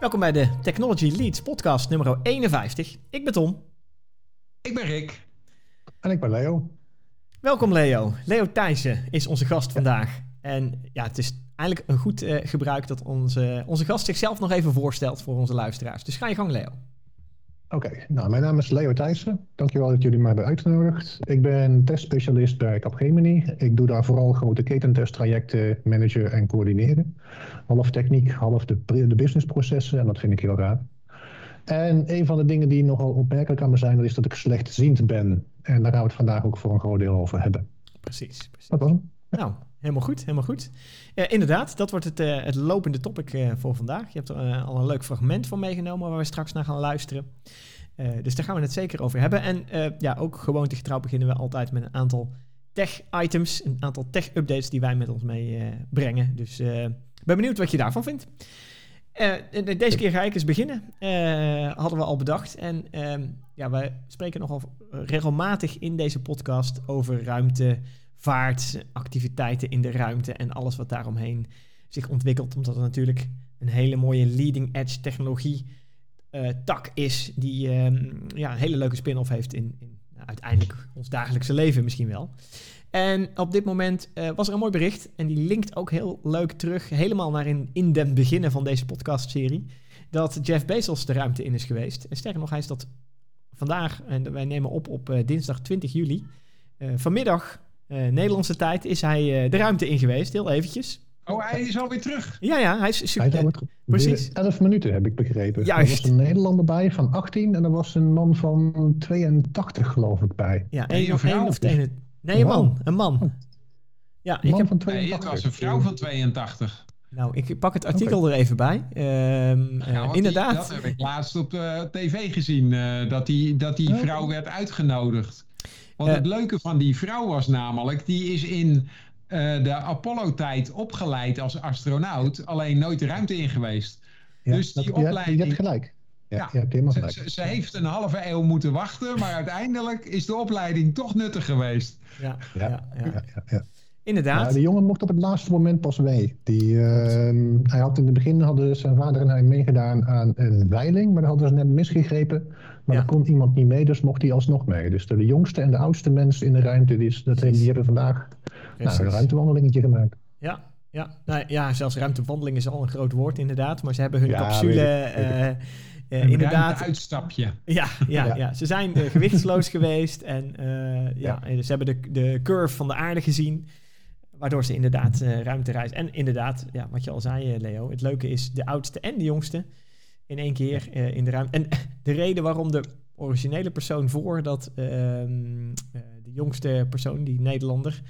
Welkom bij de Technology Leads podcast nummer 51. Ik ben Tom. Ik ben Rick. En ik ben Leo. Welkom Leo. Leo Thijssen is onze gast vandaag. En ja, het is eigenlijk een goed uh, gebruik dat onze, onze gast zichzelf nog even voorstelt voor onze luisteraars. Dus ga je gang Leo. Oké, nou mijn naam is Leo Thijssen. Dankjewel dat jullie mij hebben uitgenodigd. Ik ben testspecialist bij Capgemini. Ik doe daar vooral grote ketentesttrajecten managen en coördineren. Half techniek, half de, de businessprocessen en dat vind ik heel raar. En een van de dingen die nogal opmerkelijk aan me zijn, dat is dat ik slechtziend ben. En daar gaan we het vandaag ook voor een groot deel over hebben. Precies. precies. Dat was hem. Nou, helemaal goed, helemaal goed. Uh, inderdaad, dat wordt het, uh, het lopende topic uh, voor vandaag. Je hebt er al een leuk fragment van meegenomen waar we straks naar gaan luisteren. dus daar gaan we het zeker over hebben. En ja, ook gewoontegetrouw beginnen we altijd met een aantal tech-items, een aantal tech-updates die wij met ons meebrengen. dus ben benieuwd wat je daarvan vindt. deze keer ga ik eens beginnen. hadden we al bedacht. En ehm, ja, wij spreken nogal regelmatig in deze podcast over ruimte, vaart, activiteiten in de ruimte en alles wat daaromheen zich ontwikkelt. Omdat het natuurlijk een hele mooie leading edge technologie uh, tak is, die um, ja, een hele leuke spin-off heeft in, in nou, uiteindelijk ons dagelijkse leven misschien wel. En op dit moment uh, was er een mooi bericht en die linkt ook heel leuk terug, helemaal naar in, in den beginnen van deze podcastserie, dat Jeff Bezos de ruimte in is geweest. En sterker nog, hij is dat vandaag, en wij nemen op op uh, dinsdag 20 juli, vanmiddag Nederlandse tijd is hij uh, de ruimte in geweest, heel eventjes. Oh, hij is alweer terug. Ja, ja, hij is super. Hij uh, precies. 11 minuten heb ik begrepen. Juist. Er was een Nederlander bij van 18 en er was een man van 82, geloof ik, bij. Ja, één of één of het Nee, een man. Een man. Oh. Ja, ik heb van 82. Nee, het was een vrouw van 82. Nou, ik pak het artikel okay. er even bij. Um, ja, inderdaad. Die, dat heb ik laatst op tv gezien, uh, dat die, dat die vrouw werd uitgenodigd. Want het leuke van die vrouw was namelijk, die is in uh, de Apollo-tijd opgeleid als astronaut, alleen nooit de ruimte in geweest. Ja, dus die dat, opleiding. Je hebt gelijk. Ja, ja, je hebt helemaal gelijk. Ze, ze, heeft een halve eeuw moeten wachten, maar uiteindelijk is de opleiding toch nuttig geweest. Ja, ja, ja. ja, Inderdaad. Ja, de jongen mocht op het laatste moment pas mee. Die, uh, hij had in het begin hadden zijn vader en hij meegedaan aan een veiling, maar dat hadden ze net misgegrepen. Maar ja. er kon iemand niet mee, dus mocht hij alsnog mee. Dus de, jongste en de oudste mensen in de ruimte, die, dat die hebben vandaag nou, een ruimtewandelingetje gemaakt. Ja, ja. Nou, ja, zelfs ruimtewandeling is al een groot woord inderdaad. Maar ze hebben hun ja, capsule... Uh, uh, inderdaad. uitstapje. Ja, ja, ja. ja. ze zijn uh, gewichtsloos geweest en uh, ja. ja. ze hebben de, de curve van de aarde gezien. Waardoor ze inderdaad uh, ruimte reizen. En inderdaad, ja, wat je al zei, Leo. Het leuke is de oudste en de jongste in één keer uh, in de ruimte. En de reden waarom de originele persoon voor dat uh, de jongste persoon, die Nederlander,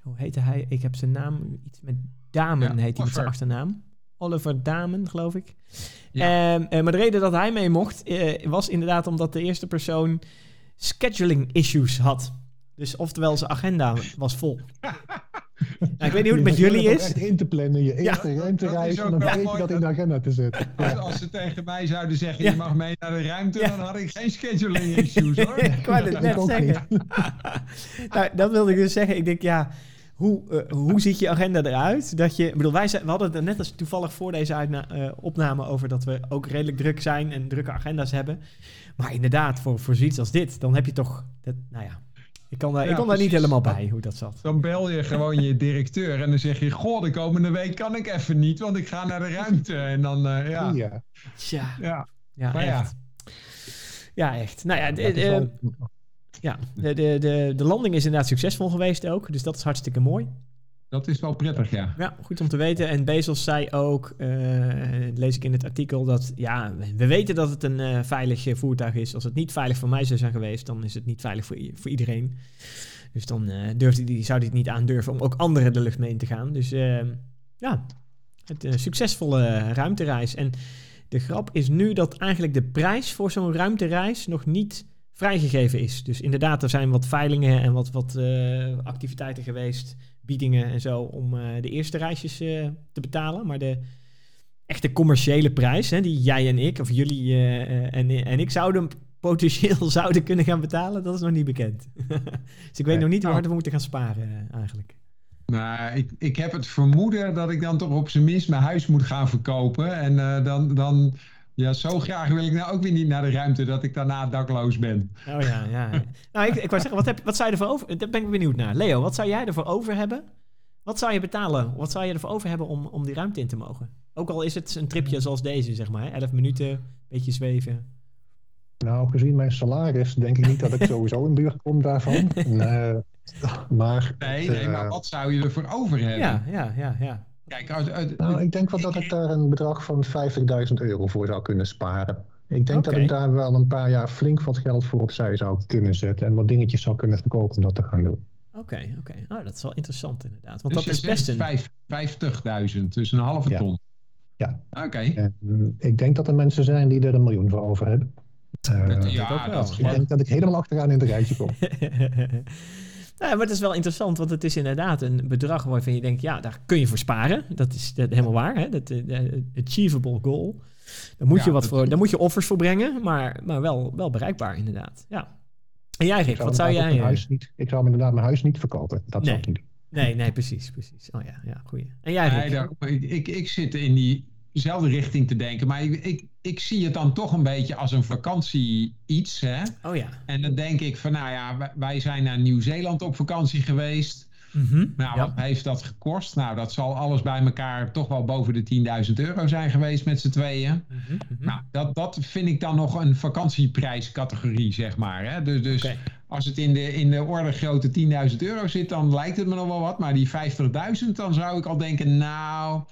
hoe heette hij? Ik heb zijn naam, iets met Damen ja, heet hij met zijn achternaam. Oliver Damen, geloof ik. Ja. Uh, maar de reden dat hij mee mocht, was inderdaad omdat de eerste persoon scheduling issues had. Dus oftewel zijn agenda was vol. Nou, ik weet niet hoe het met jullie is. echt in te plannen, je eerste ja. ruimtereis, en dan weet je dat in de agenda te zetten. Als, als, ze tegen mij zouden zeggen, je mag mee naar de ruimte, dan had ik geen scheduling issues hoor. ik wou het net zeggen. nou, dat wilde ik dus zeggen. Ik denk, ja, hoe, uh, hoe ziet je agenda eruit? Dat je, ik bedoel, wij we hadden het net als toevallig voor deze uitna, uh, opname over dat we ook redelijk druk zijn en drukke agenda's hebben. Maar inderdaad, voor, voor zoiets als dit, dan heb je toch, dat, nou ja, ik kan, daar, ja, ik kon daar niet helemaal bij hoe dat zat. Dan bel je gewoon je directeur en dan zeg je: Goh, de komende week kan ik even niet, want ik ga naar de ruimte. En dan, uh, ja. Ja, Tja. ja. ja maar echt. Ja. ja, echt. Nou ja, de, de, ja de, de, de, de landing is inderdaad succesvol geweest ook, dus dat is hartstikke mooi. Dat is wel prettig, ja. Ja, goed om te weten. En Bezos zei ook, uh, lees ik in het artikel, dat ja, we weten dat het een uh, veilig voertuig is. Als het niet veilig voor mij zou zijn geweest, dan is het niet veilig voor, voor iedereen. Dus dan durfde die, zou hij het niet aandurven om ook anderen de lucht mee in te gaan. Dus ja, het succesvolle ruimtereis. En de grap is nu dat eigenlijk de prijs voor zo'n ruimtereis nog niet vrijgegeven is. Dus inderdaad, er zijn wat veilingen en wat, wat activiteiten geweest biedingen en zo om uh, de eerste reisjes uh, te betalen. Maar de echte commerciële prijs, hè, die jij en ik, of jullie uh, en, en ik zouden potentieel zouden kunnen gaan betalen, dat is nog niet bekend. dus ik weet nog niet hoe hard we moeten gaan sparen eigenlijk. Nou, ik, ik heb het vermoeden dat ik dan toch op zijn minst mijn huis moet gaan verkopen. En dan, dan Ja, zo graag wil ik nou ook weer niet naar de ruimte dat ik daarna dakloos ben. Oh ja, ja. nou, ik, ik wou zeggen, wat, heb, wat zou je ervoor over... Daar ben ik benieuwd naar. Leo, wat zou jij ervoor over hebben? Wat zou je betalen? Wat zou je ervoor over hebben om, om die ruimte in te mogen? Ook al is het een tripje zoals deze, zeg maar. 11 minuten, beetje zweven. Nou, gezien mijn salaris denk ik niet dat ik sowieso in buurt kom daarvan. Nee, maar, nee, nee, maar wat zou je ervoor over hebben? Ja, ja, ja, ja. Kijk, uit, uit, nou, ik denk wel dat ik daar een bedrag van 50.000 euro voor zou kunnen sparen. Ik denk dat ik daar wel een paar jaar flink wat geld voor opzij zou kunnen zetten. En wat dingetjes zou kunnen verkopen om dat te gaan doen. Oké, oké. Oh, dat is wel interessant inderdaad. Want dus dat is best een... 50.000, dus een halve ton. Ja. Oké. Ik denk dat er mensen zijn die er een miljoen voor over hebben. Uh, ja, dat ik denk dat ik helemaal achteraan in het rijtje kom. Ja, maar het is wel interessant, want het is inderdaad een bedrag waarvan je denkt, ja, daar kun je voor sparen. Dat is dat, helemaal waar, hè? Dat, eh, achievable goal. Daar moet, je wat voor, daar moet je offers voor brengen, maar, maar wel, wel bereikbaar inderdaad. Ja. En jij, Rick, wat zou jij... Huis niet, ik zou inderdaad mijn huis niet verkopen. Dat nee. zou ik niet doen. Nee, nee, precies, precies. Oh ja, ja, goeie. En jij, Rick? Nee, daar, ik, ik, ik zit in diezelfde richting te denken, maar ik, ik, ik zie het dan toch een beetje als een vakantie iets. Hè? Oh ja. En dan denk ik van, nou ja, wij zijn naar Nieuw-Zeeland op vakantie geweest. Mm Nou, wat heeft dat gekost? Nou, dat zal alles bij elkaar toch wel boven de 10.000 euro zijn geweest met z'n tweeën. Mhm, mhm. Nou, dat, dat vind ik dan nog een vakantieprijscategorie, zeg maar. Hè? Dus, dus als het in de, in de orde grote 10.000 euro zit, dan lijkt het me nog wel wat. Maar die 50.000, dan zou ik al denken, nou,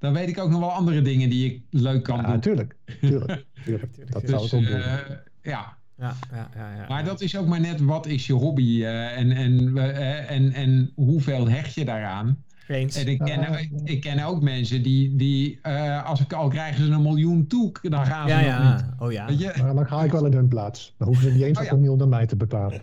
dan weet ik ook nog wel andere dingen die ik leuk kan ja, doen. Natuurlijk, tuurlijk, tuurlijk. Dat zou ik ook doen. Uh, ja. Ja, ja, ja, ja, maar dat is ook maar net wat is je hobby uh, en, en, uh, en, en hoeveel hecht je daaraan. Eens. En ik ken, ik ken ook mensen die, die als ik al krijgen ze een miljoen toe, dan gaan ze ja, nog ja. niet. Oh ja. Je? Maar dan ga ik wel in hun plaats. Dan hoeven ze niet eens oh, ja. een miljoen naar mij te betalen.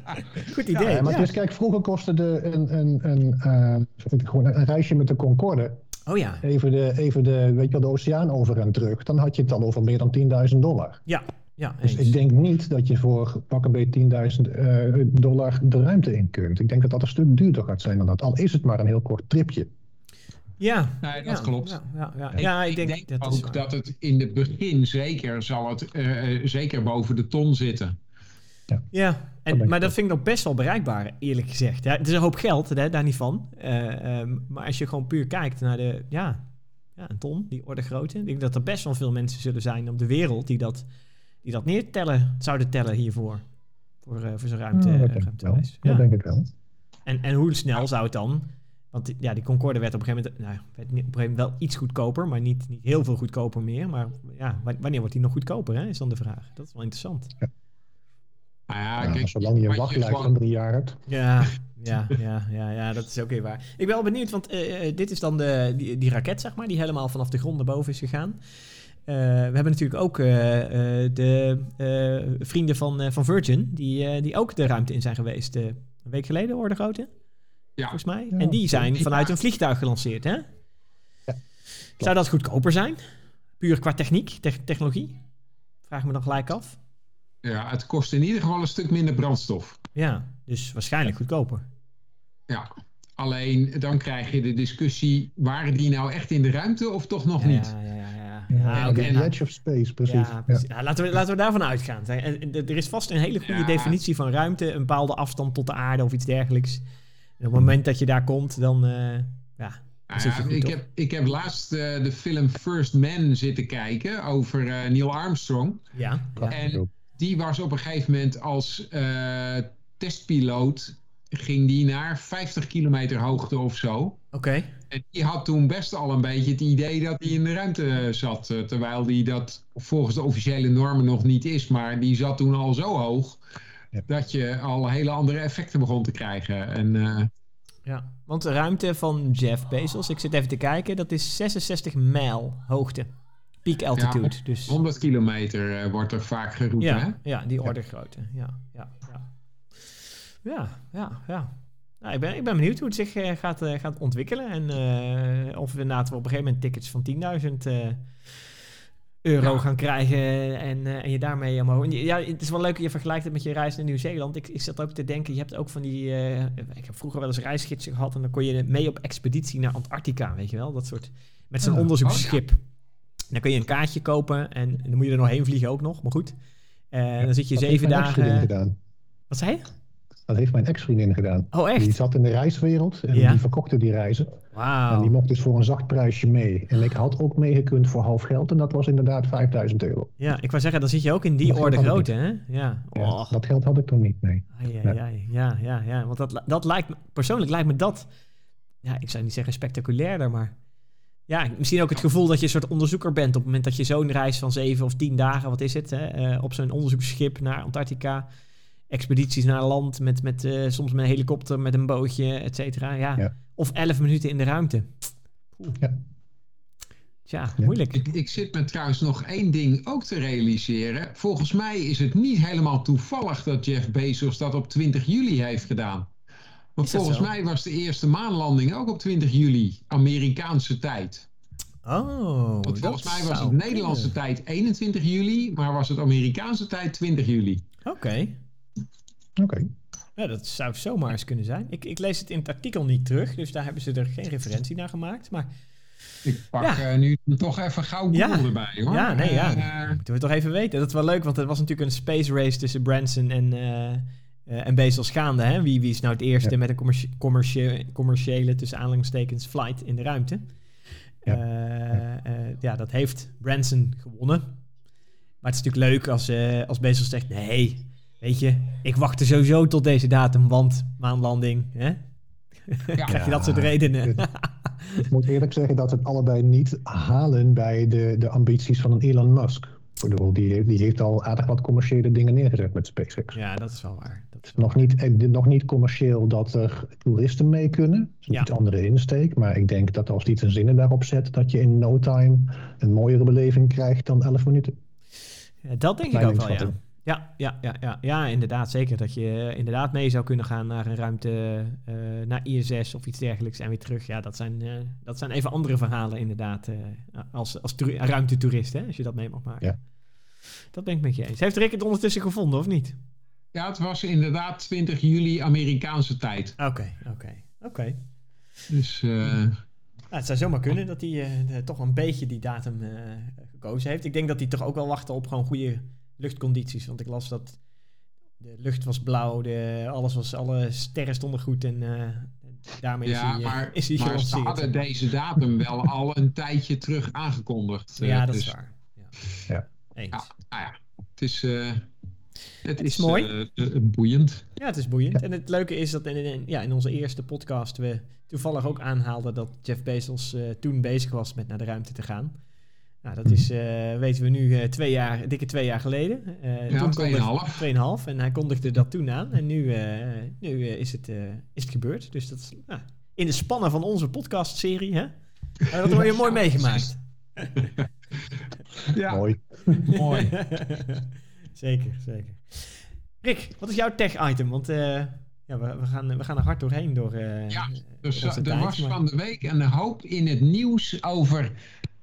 Goed idee. Ja, maar dus kijk, vroeger kostte de, een, een, een, gewoon een reisje met de Concorde Oh ja. Even de, even de, weet je wel, de oceaan over en terug. Dan had je het al over meer dan 10.000 dollar. Ja, ja. Dus ik denk niet dat je voor pak een beetje 10.000 uh, dollar de ruimte in kunt. Ik denk dat dat een stuk duurder gaat zijn dan dat. Al is het maar een heel kort tripje. Ja, nee, dat ja, klopt. Ja, ja, ja. Ik, ja ik, denk, denk dat ook dat het in het begin zeker zal het uh, zeker boven de ton zitten. Ja, ja en, maar dat vind ik nog best wel bereikbaar, eerlijk gezegd. Ja, het is een hoop geld, hè, daar niet van. Uh, um, maar als je gewoon puur kijkt naar de, ja, ja, een ton, die orde grootte. Ik denk dat er best wel veel mensen zullen zijn op de wereld die dat, die dat neertellen, zouden tellen hiervoor. Voor, uh, voor zo'n ruimte, ja, dat ruimtereis. Ja. Dat denk ik wel. En, en hoe snel zou het dan? Want ja, die Concorde werd op een gegeven moment, nou, werd op een gegeven moment wel iets goedkoper, maar niet, niet heel veel goedkoper meer. Maar ja, wanneer wordt die nog goedkoper, hè, is dan de vraag. Dat is wel interessant. Ja. Nou ja, kijk, zolang je een wachtlijst van drie jaar hebt. Ja, ja, ja, ja, ja, dat is ook weer waar. Ik ben wel benieuwd, want uh, dit is dan de, die, die, raket, zeg maar, die helemaal vanaf de grond naar boven is gegaan. Uh, we hebben natuurlijk ook uh, de vrienden van, van Virgin, die, die ook de ruimte in zijn geweest. een week geleden, orde grootte. Ja. Volgens mij. Ja. En die zijn vanuit een vliegtuig gelanceerd, hè? Ja, Zou dat goedkoper zijn? Puur qua techniek, te technologie? Vraag me dan gelijk af. Ja, het kost in ieder geval een stuk minder brandstof. Ja, dus waarschijnlijk goedkoper. Ja, alleen dan krijg je de discussie, waren die nou echt in de ruimte of toch nog ja, niet? Ja, ja, ja. ja, ja okay, the edge of space, precies. Ja, precies. Ja. laten, we, laten we daarvan uitgaan. Er is vast een hele goede definitie van ruimte, een bepaalde afstand tot de aarde of iets dergelijks. En op het moment dat je daar komt, dan, uh, ja, nou ja, ik, heb, ik heb laatst uh, de film First Man zitten kijken over uh, Neil Armstrong. Ja. En die was op een gegeven moment als uh, testpiloot ging die naar 50 kilometer hoogte of zo. Oké. Okay. En die had toen best al een beetje het idee dat hij in de ruimte zat. Terwijl die dat volgens de officiële normen nog niet is. Maar die zat toen al zo hoog ja. dat je al hele andere effecten begon te krijgen. En, uh, ja, want de ruimte van Jeff Bezos, ik zit even te kijken, dat is 66 mijl hoogte. Peak altitude. Ja, dus. 100 kilometer uh, wordt er vaak geroepen, ja, hè? Ja, die orde grootte. Ja, ja, ja. Ja, ja, ja. Nou, ik, ben, ik ben benieuwd hoe het zich uh, gaat, uh, gaat ontwikkelen. En of we inderdaad op een gegeven moment tickets van 10.000 euro ja. gaan krijgen. En, en je daarmee omhoog. Ja, het is wel leuk je vergelijkt het met je reis naar Nieuw-Zeeland. Ik, ik zat ook te denken, je hebt ook van die... ik heb vroeger wel eens reisgidsen gehad. En dan kon je mee op expeditie naar Antarctica, weet je wel? Dat soort... Met zo'n oh, onderzoeksschip. Oh, Dan kun je een kaartje kopen en dan moet je er nog heen vliegen ook nog, maar goed. Uh, dan zit je zeven dagen. Gedaan. Wat zei je? Dat heeft mijn ex-vriendin gedaan. Oh, echt? Die zat in de reiswereld en die verkochte die reizen. Wauw. En die mocht dus voor een zacht prijsje mee. En ik had ook meegekund voor half geld en dat was inderdaad 5000 euro. Ja, ik wou zeggen, dan zit je ook in die orde grootte, hè? Ja. Oh. Dat geld had ik toen niet mee. ja, ja, ja, ja, ja. Want dat, dat lijkt me, persoonlijk lijkt me dat, ja, ik zou niet zeggen spectaculairder, maar ja, misschien ook het gevoel dat je een soort onderzoeker bent op het moment dat je zo'n reis van zeven of tien dagen, wat is het, hè, uh, op zo'n onderzoeksschip naar Antarctica expedities naar land met, met uh, soms met een helikopter, met een bootje, et cetera. Ja. Of elf minuten in de ruimte. Ja. Tja, moeilijk. Ik, ik, zit me trouwens nog één ding ook te realiseren. Volgens mij is het niet helemaal toevallig dat Jeff Bezos dat op 20 juli heeft gedaan. Want volgens mij was de eerste maanlanding ook op 20 juli, Amerikaanse tijd. Oh, Want volgens mij was het Nederlandse tijd 21 juli, maar was het Amerikaanse tijd 20 juli. Oké. Oké. Ja, dat zou zomaar eens kunnen zijn. Ik, ik lees het in het artikel niet terug, dus daar hebben ze er geen referentie naar gemaakt. Maar ik pak ja. uh, nu toch even gauw Google ja. erbij hoor. Ja, nee, ja. Uh, moeten we toch even weten. Dat is wel leuk, want het was natuurlijk een space race tussen Branson en, uh, en Bezos gaande. Hè? Wie, wie is nou het eerste met een commercie commerciële, commerciële, tussen aanhalingstekens, flight in de ruimte? Ja, ja dat heeft Branson gewonnen. Maar het is natuurlijk leuk als, als Bezos zegt, nee, weet je, ik wachtte sowieso tot deze datum, want maanlanding, hè? Ja. Krijg je dat soort redenen? ik moet eerlijk zeggen dat het allebei niet halen bij de, de ambities van een Elon Musk. Die, die heeft al aardig wat commerciële dingen neergezet met SpaceX. Ja, dat is wel waar. Is nog, Niet, eh, nog niet commercieel dat er toeristen mee kunnen. Dat is ja. een andere insteek. Maar ik denk dat als die zijn zinnen daarop zet, dat je in no time een mooiere beleving krijgt dan 11 minuten. Ja, dat denk ik ook wel, ja. Ja, ja, ja, ja, ja, inderdaad. Zeker dat je inderdaad mee zou kunnen gaan naar een ruimte, uh, naar ISS of iets dergelijks en weer terug. Ja, dat zijn, uh, dat zijn even andere verhalen inderdaad, uh, als, als ruimtetoerist, hè, als je dat mee mag maken. Ja. Dat ben ik met je eens. Heeft Rick het ondertussen gevonden of niet? Ja, het was inderdaad 20 juli Amerikaanse tijd. Oké, oké, oké. Dus... Nou, het zou zomaar kunnen dat hij toch een beetje die datum gekozen heeft. Ik denk dat hij toch ook wel wachtte op gewoon goede luchtcondities. Want ik las dat de lucht was blauw, de, alles was, alle sterren stonden goed en uh, daarmee ja, is hij, maar, is hij maar ze hadden deze datum wel al een tijdje terug aangekondigd. Ja, dat is dus- waar. Ja. Ja. Eens. Ja, nou ja, het is... Het, is, mooi. Uh, boeiend. Ja, het is boeiend. En het leuke is dat in, in, ja, in onze eerste podcast we toevallig ook aanhaalden dat Jeff Bezos toen bezig was met naar de ruimte te gaan. Nou, dat is, uh, weten we nu, uh, twee jaar, dikke twee jaar geleden. Uh, ja, tweeënhalf. Tweeënhalf. En hij kondigde dat toen aan. En nu, nu is, het, is het gebeurd. Dus dat is nou, in de spannen van onze podcastserie. Hè? dat word je mooi meegemaakt. ja, mooi. mooi. Zeker, zeker. Rick, wat is jouw tech-item? Want ja, we, we, gaan, we gaan er hard doorheen. Door, ja, dus er was van de week een hoop in het nieuws over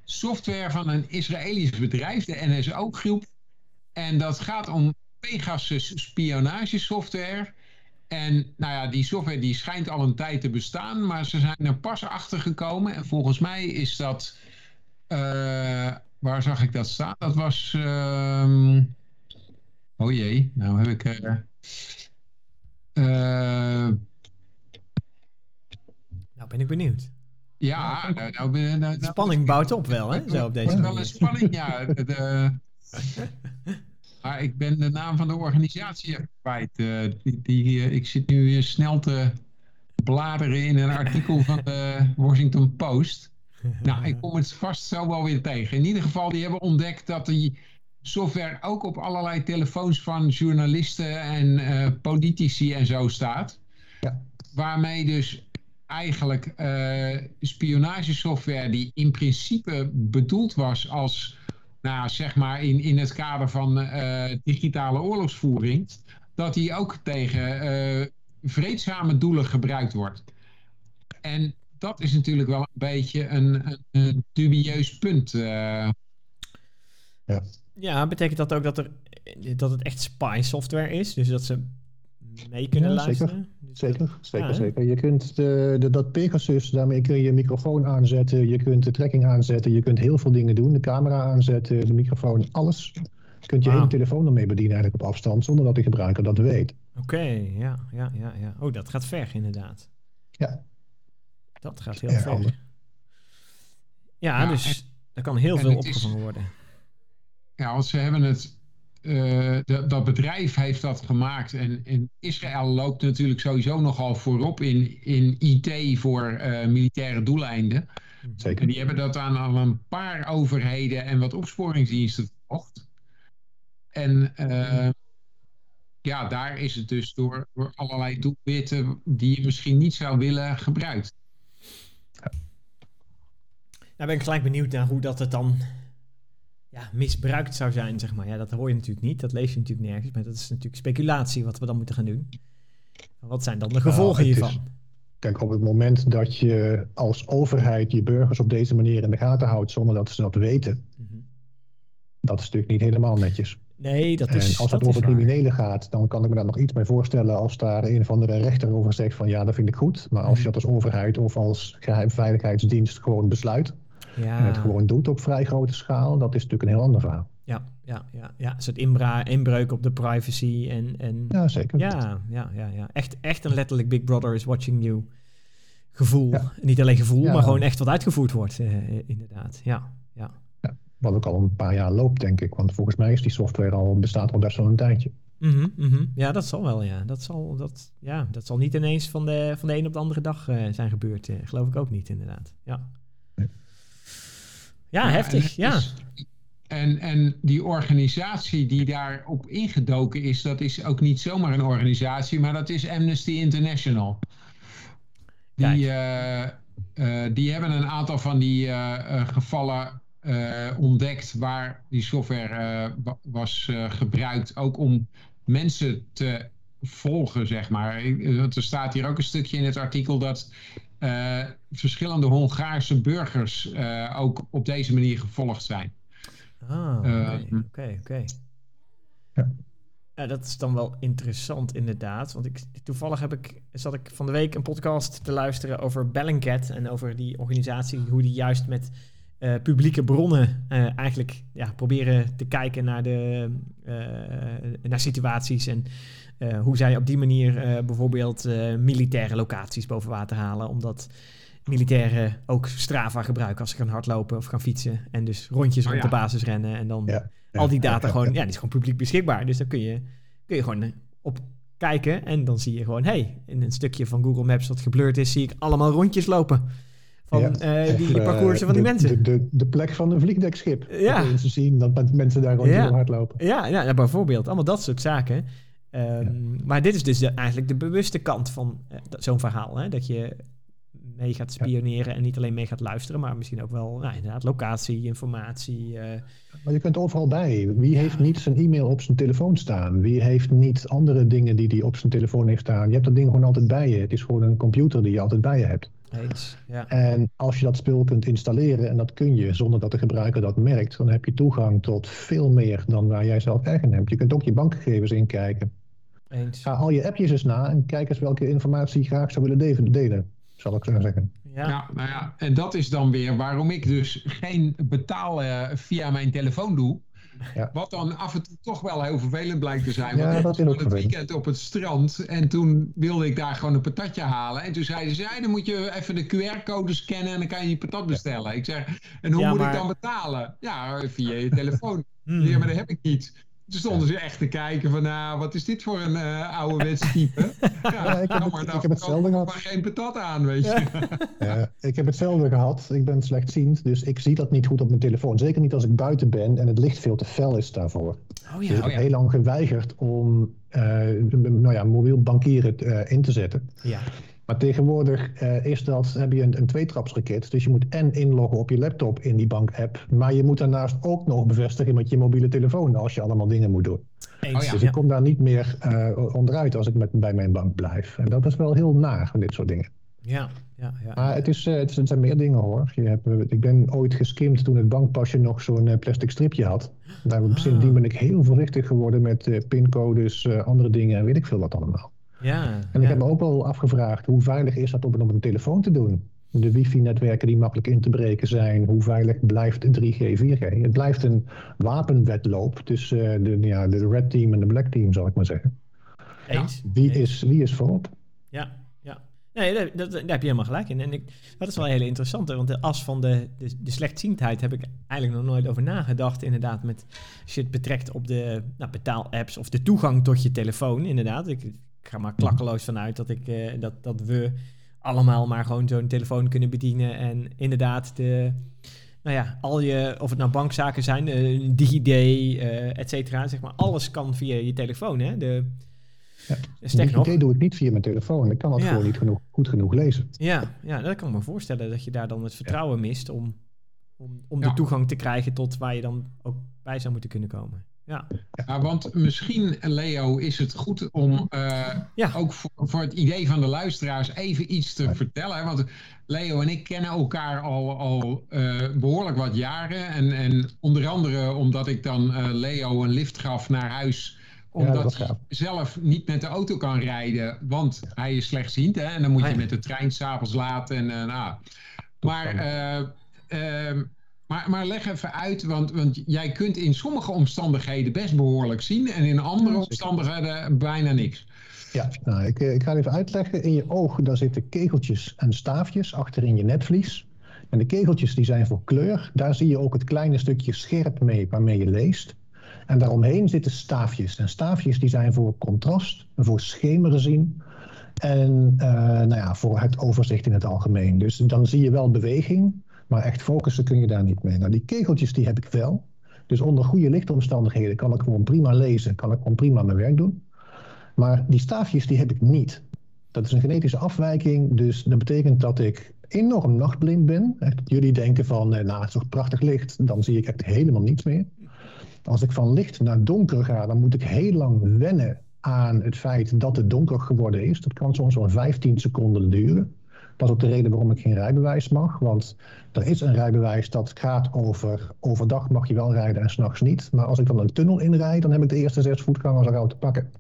software van een Israëlisch bedrijf, de NSO-groep. En dat gaat om Pegasus spionagesoftware. En nou ja, die software die schijnt al een tijd te bestaan, maar ze zijn er pas achter gekomen. En volgens mij is dat. Uh, waar zag ik dat staan? Dat was. Uh, oh jee, nou heb ik. Uh, nou ben ik benieuwd. Ja, nou, nou, nou, nou, spanning bouwt op wel, hè? Zo op deze is wel een spanning, ja. De, maar ik ben de naam van de organisatie kwijt. Uh, die, die, uh, ik zit nu snel te bladeren in een artikel van de Washington Post. Nou, ik kom het vast zo wel weer tegen. In ieder geval, die hebben ontdekt dat die software ook op allerlei telefoons van journalisten en uh, politici en zo staat. Ja. Waarmee dus eigenlijk uh, spionagesoftware die in principe bedoeld was als, nou, zeg maar in, in het kader van uh, digitale oorlogsvoering, dat die ook tegen vreedzame doelen gebruikt wordt. En dat is natuurlijk wel een beetje een, een, een dubieus punt. Ja. Ja, betekent dat ook dat, er, dat het echt spy software is? Dus dat ze mee kunnen ja, luisteren? Zeker. Zeker, zeker, zeker. Je kunt de, de, dat Pegasus, daarmee kun je je microfoon aanzetten, je kunt de trekking aanzetten, je kunt heel veel dingen doen. De camera aanzetten, de microfoon, alles. Je kunt je hele telefoon ermee bedienen eigenlijk op afstand, zonder dat de gebruiker dat weet. Oké, ja, ja, ja, ja. Oh, dat gaat ver inderdaad. Ja. Dat gaat heel ver. Ja, dus er kan heel veel opgevangen worden. Ja, want ze hebben het uh, dat bedrijf heeft dat gemaakt. En, en, Israël loopt natuurlijk sowieso nogal voorop in, in IT voor uh, militaire doeleinden. Zeker. En die hebben dat aan al een paar overheden en wat opsporingsdiensten verkocht. En uh, ja, daar is het dus door, door allerlei doelwitten die je misschien niet zou willen gebruikt. Nou ben ik gelijk benieuwd naar hoe dat het dan ja, misbruikt zou zijn, zeg maar. Ja, dat hoor je natuurlijk niet, dat lees je natuurlijk nergens, maar dat is natuurlijk speculatie wat we dan moeten gaan doen. Wat zijn dan de gevolgen hiervan? kijk, op het moment dat je als overheid je burgers op deze manier in de gaten houdt zonder dat ze dat weten, mhm. dat is natuurlijk niet helemaal netjes. Nee, dat is. En als het over criminelen gaat, dan kan ik me daar nog iets bij voorstellen als daar een of andere rechter over zegt van ja, dat vind ik goed. Maar als je mhm. dat als overheid of als geheimveiligheidsdienst gewoon besluit, ja. en het gewoon doet op vrij grote schaal, dat is natuurlijk een heel ander verhaal. Ja, ja, ja, ja. een soort inbreuk op de privacy en, en... Ja, zeker. Ja, ja, ja, ja. Echt, echt een letterlijk Big Brother is watching you gevoel. Niet alleen gevoel, maar gewoon echt wat uitgevoerd wordt, uh, inderdaad. Ja, ja. Wat ook al een paar jaar loopt, denk ik. Want volgens mij is die software al, bestaat al best wel een tijdje. Mm -hmm, Ja, dat zal wel, ja. Dat zal, dat, ja, dat zal niet ineens van de, van de een op de andere dag uh, zijn gebeurd. Uh, geloof ik ook niet, inderdaad. Ja. Ja, heftig, ja. en, en die organisatie die daarop ingedoken is, dat is ook niet zomaar een organisatie, maar dat is Amnesty International. Die, uh, uh, die hebben een aantal van die uh, gevallen ontdekt waar die software was gebruikt, ook om mensen te volgen, zeg maar. Er staat hier ook een stukje in het artikel dat verschillende Hongaarse burgers uh, ook op deze manier gevolgd zijn. Ah, oké, oké. Okay, ja. ja. dat is dan wel interessant inderdaad. Want ik, toevallig heb ik, zat ik van de week een podcast te luisteren over Bellingcat en over die organisatie, hoe die juist met uh, publieke bronnen eigenlijk ja, proberen te kijken naar, de, naar situaties en uh, hoe zij op die manier uh, bijvoorbeeld uh, militaire locaties boven water halen. Omdat militairen ook Strava gebruiken als ze gaan hardlopen of gaan fietsen. En dus rondjes oh, rond de basis rennen. En dan ja, al die data gewoon, ja, die is gewoon publiek beschikbaar. Dus dan kun je, kun je gewoon op kijken. En dan zie je gewoon, hey, in een stukje van Google Maps wat geblurred is, zie ik allemaal rondjes lopen. Van die parcoursen van die mensen. De, de, de, plek van een vliegdekschip. Ja. Ze zien dat mensen daar ja. hardlopen. Ja, ja, bijvoorbeeld. Allemaal dat soort zaken. Um, Maar dit is dus de, eigenlijk de bewuste kant van uh, zo'n verhaal. Hè? Dat je mee gaat spioneren en niet alleen mee gaat luisteren, maar misschien ook wel nou, inderdaad locatie, informatie. Uh... Maar je kunt overal bij. Wie heeft niet zijn e-mail op zijn telefoon staan? Wie heeft niet andere dingen die hij op zijn telefoon heeft staan? Je hebt dat ding gewoon altijd bij je. Het is gewoon een computer die je altijd bij je hebt. Eens, ja. En als je dat spul kunt installeren, en dat kun je zonder dat de gebruiker dat merkt, dan heb je toegang tot veel meer dan waar jij zelf eigen hebt. Je kunt ook je bankgegevens inkijken. Eens. Ga al je appjes eens na en kijk eens welke informatie je graag zou willen delen, zal ik zo zeggen. Ja. ja, nou ja, en dat is dan weer waarom ik dus geen betalen via mijn telefoon doe. Ja. Wat dan af en toe toch wel heel vervelend blijkt te zijn. Ja, want ik was het weekend op het strand en toen wilde ik daar gewoon een patatje halen. En toen zeiden ze, ja, dan moet je even de QR-code scannen en dan kan je je patat bestellen. Ik zeg, en hoe moet ik dan betalen? Ja, via je telefoon. Hmm. Ja, maar dat heb ik niet. Toen stonden ze echt te kijken van, nou, wat is dit voor een uh, ouderwetse type? Ja, ik heb, het, ik heb hetzelfde gehad. Maar geen patat aan, weet je. Ja. ik heb hetzelfde gehad. Ik ben slechtziend, dus ik zie dat niet goed op mijn telefoon. Zeker niet als ik buiten ben en het licht veel te fel is daarvoor. Oh ja, dus ik oh heb heel lang geweigerd om uh, nou ja, mobiel bankieren uh, in te zetten. Ja. Maar tegenwoordig uh, is dat, heb je een, een tweetrapsraket. Dus je moet en inloggen op je laptop in die bank-app. Maar je moet daarnaast ook nog bevestigen met je mobiele telefoon als je allemaal dingen moet doen. Oh ja, dus ik kom daar niet meer uh, onderuit als ik met, bij mijn bank blijf. En dat is wel heel naar van dit soort dingen. Ja, ja, ja. Maar het, is, uh, het, zijn meer dingen hoor. Je hebt, ik ben ooit geskimd toen het bankpasje nog zo'n plastic stripje had. Daar, ah. Sindsdien ben ik heel voorzichtig geworden met pincodes, andere dingen en weet ik veel wat allemaal. Ja, en ik heb me ook wel afgevraagd, hoe veilig is dat om het op een telefoon te doen? De wifi-netwerken die makkelijk in te breken zijn, hoe veilig blijft 3G, 4G? Het blijft een wapenwedloop tussen de, ja, de red team en de black team, zal ik maar zeggen. Eens. Wie, Is, wie is voorop? Ja, ja. Nee, daar, daar, heb je helemaal gelijk in. En ik, dat is wel een hele interessante, want de as van de, de, de slechtziendheid heb ik eigenlijk nog nooit over nagedacht. Inderdaad, met, als je het betrekt op de nou, betaalapps of de toegang tot je telefoon, inderdaad. Ik ga maar klakkeloos vanuit dat, ik, uh, dat, dat we allemaal maar gewoon zo'n telefoon kunnen bedienen. En inderdaad, de, nou ja, al je, of het nou bankzaken zijn, uh, DigiD, uh, et cetera, zeg maar, alles kan via je telefoon. Hè? De, ja. DigiD doe ik niet via mijn telefoon. Ik kan het gewoon niet genoeg, goed genoeg lezen. Ja, ja, dat kan ik me voorstellen dat je daar dan het vertrouwen mist om, om, om de toegang te krijgen tot waar je dan ook bij zou moeten kunnen komen. Ja. ja. want misschien, Leo, is het goed om uh, ja. ook voor, voor, het idee van de luisteraars even iets te vertellen. Want Leo en ik kennen elkaar al, al uh, behoorlijk wat jaren. En, en onder andere omdat ik dan uh, Leo een lift gaf naar huis omdat hij zelf niet met de auto kan rijden, want hij is slechtziend. Hè? En dan moet je met de trein s'avonds laten. En, uh, nou. Maar uh, maar, maar leg even uit, want, want jij kunt in sommige omstandigheden best behoorlijk zien en in andere omstandigheden bijna niks. Ja, nou, ik, eh, ik ga even uitleggen. In je oog daar zitten kegeltjes en staafjes achterin je netvlies. En de kegeltjes die zijn voor kleur. Daar zie je ook het kleine stukje scherp mee waarmee je leest. En daaromheen zitten staafjes. En staafjes die zijn voor contrast, voor schemeren zien. En uh, nou ja, voor het overzicht in het algemeen. Dus dan zie je wel beweging, maar echt focussen kun je daar niet mee. Nou, die kegeltjes die heb ik wel. Dus onder goede lichtomstandigheden kan ik gewoon prima lezen, kan ik gewoon prima mijn werk doen. Maar die staafjes die heb ik niet. Dat is een genetische afwijking, dus dat betekent dat ik enorm nachtblind ben. Jullie denken van, eh, nou het is toch prachtig licht, dan zie ik echt helemaal niets meer. Als ik van licht naar donker ga, dan moet ik heel lang wennen aan het feit dat het donker geworden is. Dat kan soms wel 15 seconden duren. Dat is ook de reden waarom ik geen rijbewijs mag. Want er is een rijbewijs dat gaat over overdag mag je wel rijden en s'nachts niet. Maar als ik dan een tunnel inrijd, dan heb ik de eerste zes voetgangers al te pakken.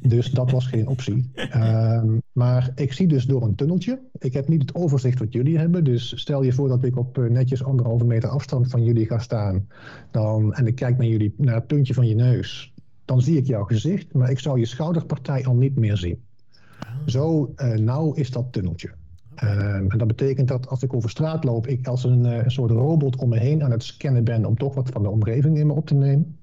Dus dat was geen optie. Um, maar ik zie dus door een tunneltje. Ik heb niet het overzicht wat jullie hebben. Dus stel je voor dat ik op eh, netjes anderhalve meter afstand van jullie ga staan. Dan, en ik kijk naar jullie, naar het puntje van je neus. Dan zie ik jouw gezicht, maar ik zou je schouderpartij al niet meer zien. Zo uh, nauw is dat tunneltje. Ehm, en dat betekent dat als ik over straat loop, ik als een, uh, een soort robot om me heen aan het scannen ben om toch wat van de omgeving in me op te nemen.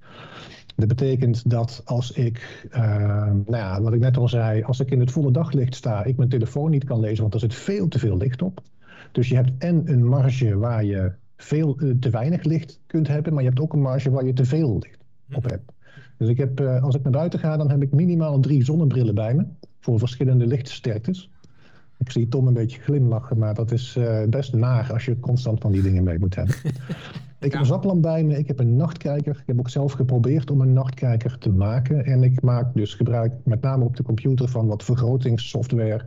Dat betekent dat als ik, uh, nou ja, wat ik net al zei, als ik in het volle daglicht sta, ik mijn telefoon niet kan lezen, want er zit veel te veel licht op. Dus je hebt en een marge waar je veel uh, te weinig licht kunt hebben, maar je hebt ook een marge waar je te veel licht op mhm. hebt. Dus ik heb, uh, als ik naar buiten ga, dan heb ik minimaal drie zonnebrillen bij me voor verschillende lichtsterktes. Ik zie Tom een beetje glimlachen, maar dat is uh, best naar als je constant van die dingen mee moet hebben. Ik heb een zaklamp bij me, ik heb een nachtkijker. Ik heb ook zelf geprobeerd om een nachtkijker te maken. En ik maak dus gebruik met name op de computer van wat vergrotingssoftware,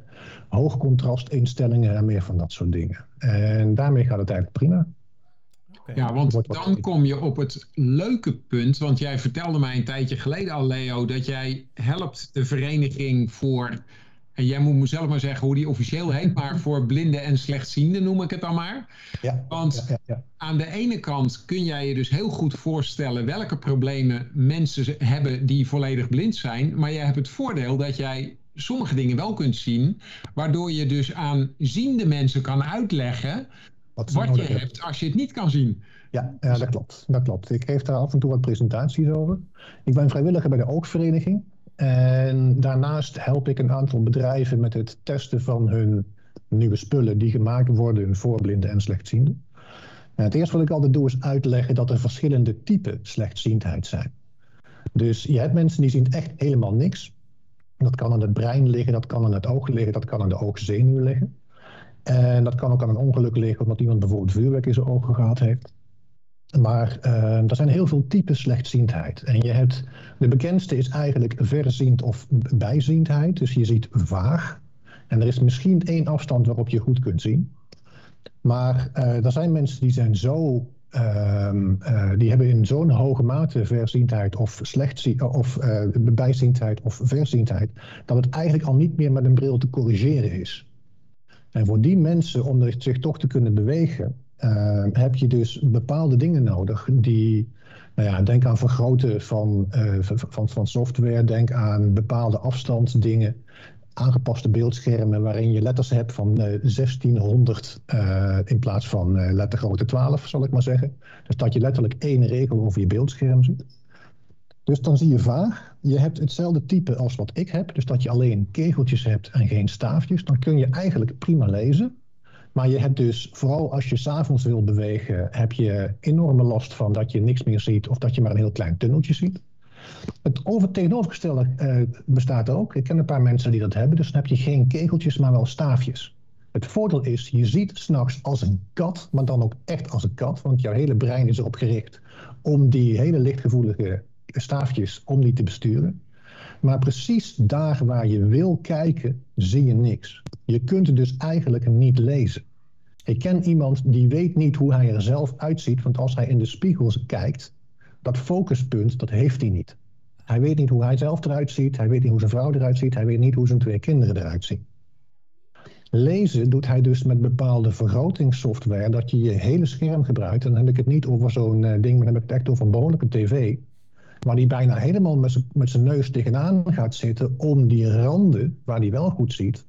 hoogcontrastinstellingen en meer van dat soort dingen. En daarmee gaat het eigenlijk prima. Ja, want dan kom je op het leuke punt. Want jij vertelde mij een tijdje geleden al, Leo, dat jij helpt de vereniging voor en jij moet mezelf maar zeggen hoe die officieel heet, maar voor blinden en slechtzienden noem ik het dan maar. Ja, Want ja, ja, aan de ene kant kun jij je dus heel goed voorstellen welke problemen mensen hebben die volledig blind zijn. Maar jij hebt het voordeel dat jij sommige dingen wel kunt zien, waardoor je dus aan ziende mensen kan uitleggen wat, wat je hebt als je het niet kan zien. Ja, ja, dat klopt. Dat klopt. Ik geef daar af en toe wat presentaties over. Ik ben vrijwilliger bij de Oogvereniging. En daarnaast help ik een aantal bedrijven met het testen van hun nieuwe spullen die gemaakt worden voor blinden en slechtzienden. En het eerste wat ik altijd doe is uitleggen dat er verschillende typen slechtziendheid zijn. Dus je hebt mensen die zien echt helemaal niks. Dat kan aan het brein liggen, dat kan aan het oog liggen, dat kan aan de oogzenuw liggen. En dat kan ook aan een ongeluk liggen omdat iemand bijvoorbeeld vuurwerk in zijn ogen gehad heeft. Maar uh, er zijn heel veel typen slechtziendheid. En je hebt, de bekendste is eigenlijk verziend of bijziendheid. Dus je ziet vaag. En er is misschien één afstand waarop je goed kunt zien. Maar uh, er zijn mensen die zijn zo ehm, eh, die hebben in zo'n hoge mate verziendheid of, slecht of uh, bijziendheid of verziendheid, dat het eigenlijk al niet meer met een bril te corrigeren is. En voor die mensen, om zich toch te kunnen bewegen, uh, heb je dus bepaalde dingen nodig die, nou ja, denk aan vergroten van, uh, van, van software, denk aan bepaalde afstandsdingen, aangepaste beeldschermen waarin je letters hebt van uh, 1600 in plaats van lettergrootte 12, zal ik maar zeggen. Dus dat je letterlijk één regel over je beeldscherm ziet. Dus dan zie je vaag. Je hebt hetzelfde type als wat ik heb. Dus dat je alleen kegeltjes hebt en geen staafjes. Dan kun je eigenlijk prima lezen. Maar je hebt dus, vooral als je s'avonds wil bewegen, heb je enorme last van dat je niks meer ziet of dat je maar een heel klein tunneltje ziet. Het over tegenovergestelde uh, bestaat ook. Ik ken een paar mensen die dat hebben. Dus dan heb je geen kegeltjes, maar wel staafjes. Het voordeel is, je ziet s'nachts als een kat, maar dan ook echt als een kat. Want jouw hele brein is erop gericht om die hele lichtgevoelige staafjes om die te besturen. Maar precies daar waar je wil kijken, zie je niks. Je kunt dus eigenlijk niet lezen. Ik ken iemand die weet niet hoe hij er zelf uitziet, want als hij in de spiegels kijkt, dat focuspunt, dat heeft hij niet. Hij weet niet hoe hij zelf eruit ziet, hij weet niet hoe zijn vrouw eruit ziet, hij weet niet hoe zijn twee kinderen eruit zien. Lezen doet hij dus met bepaalde vergrotingssoftware, dat je je hele scherm gebruikt. En dan heb ik het niet over zo'n uh, ding, maar dan heb ik het echt over een behoorlijke tv waar die bijna helemaal met zijn neus tegenaan gaat zitten om die randen, waar hij wel goed ziet,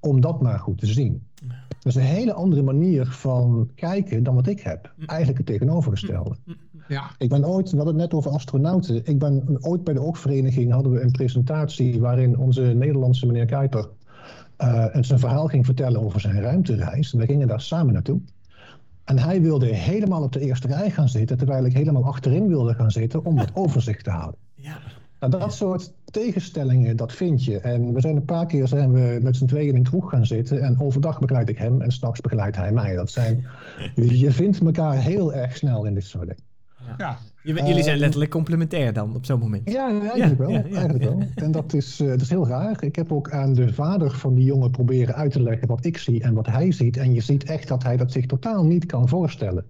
om dat maar goed te zien. Dat is een hele andere manier van kijken dan wat ik heb. Eigenlijk het tegenovergestelde. Ja. Ik ben ooit, we hadden het net over astronauten. Ik ben ooit bij de Oogvereniging hadden we een presentatie waarin onze Nederlandse meneer Kuiper uh, zijn verhaal ging vertellen over zijn ruimtereis. We gingen daar samen naartoe. En hij wilde helemaal op de eerste rij gaan zitten, terwijl ik helemaal achterin wilde gaan zitten om het overzicht te houden. Ja. Nou, dat soort tegenstellingen, dat vind je. En we zijn een paar keer zijn we met z'n tweeën in een kroeg gaan zitten. En overdag begeleid ik hem en s'nachts begeleidt hij mij. Dat zijn, je vindt elkaar heel erg snel in dit soort dingen. Ja. Jullie zijn letterlijk complementair dan op zo'n moment. Ja, eigenlijk wel. eigenlijk wel. En dat is, uh, dat is heel raar. Ik heb ook aan de vader van die jongen proberen uit te leggen wat ik zie en wat hij ziet. En je ziet echt dat hij dat zich totaal niet kan voorstellen.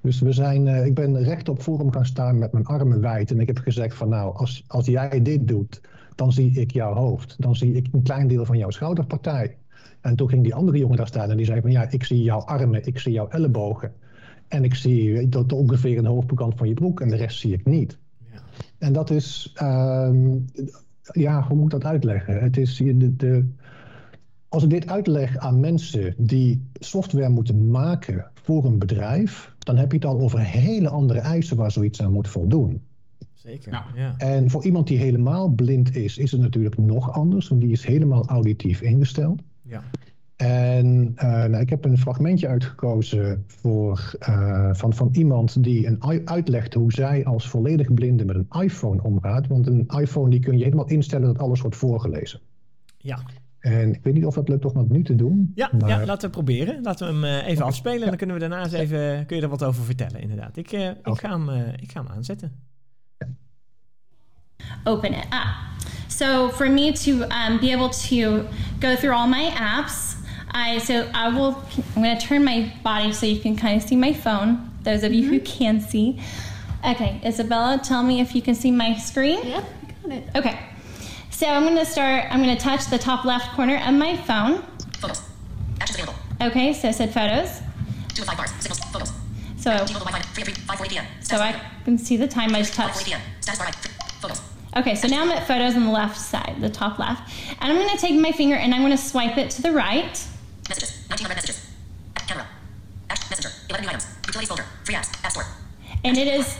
Dus we zijn, uh, ik ben rechtop voor hem gaan staan met mijn armen wijd. En ik heb gezegd van nou, als, als jij dit doet, dan zie ik jouw hoofd. Dan zie ik een klein deel van jouw schouderpartij. En toen ging die andere jongen daar staan en die zei van ja, ik zie jouw armen, ik zie jouw ellebogen. En ik zie tot ongeveer een hoofdbekant van je broek en de rest zie ik niet. Ja. En dat is, uh, ja, hoe moet ik dat uitleggen? Het is de, de, als ik dit uitleg aan mensen die software moeten maken voor een bedrijf, dan heb je het al over hele andere eisen waar zoiets aan moet voldoen. Zeker. Ja. En voor iemand die helemaal blind is, is het natuurlijk nog anders, want die is helemaal auditief ingesteld. Ja. En uh, nou, ik heb een fragmentje uitgekozen voor, uh, van, van iemand die een uitlegt hoe zij als volledig blinde met een iPhone omgaat. Want een iPhone die kun je helemaal instellen dat alles wordt voorgelezen. Ja. En ik weet niet of dat lukt om dat nu te doen. Ja, maar... ja laten we proberen. Laten we hem uh, even afspelen en dan kunnen we daarna eens even, kun je er wat over vertellen inderdaad. Ik, ik, ga, hem, ik ga hem aanzetten. Open it up. So for me to um, be able to go through all my apps, I so I will. I'm going to turn my body so you can kind of see my phone. Those of you mm-hmm. who can see. Okay, Isabella, tell me if you can see my screen. Yeah, got it. Okay, so I'm going to start. I'm going to touch the top left corner of my phone. Photos. Actions available. Okay, so I said photos. Two of five bars. Signals. Photos. So. Wi-Fi. 3 3. 5 p.m. so I can see the time I just touched. 5 p.m. Status bar. Photos. Okay, so now I'm at photos on the left side, the top left. And I'm going to take my finger and I'm going to swipe it to the right. Messages. 19 messages. Camera. Ash, messenger. 11 new items. Utilities folder. Free apps. App store. And it is.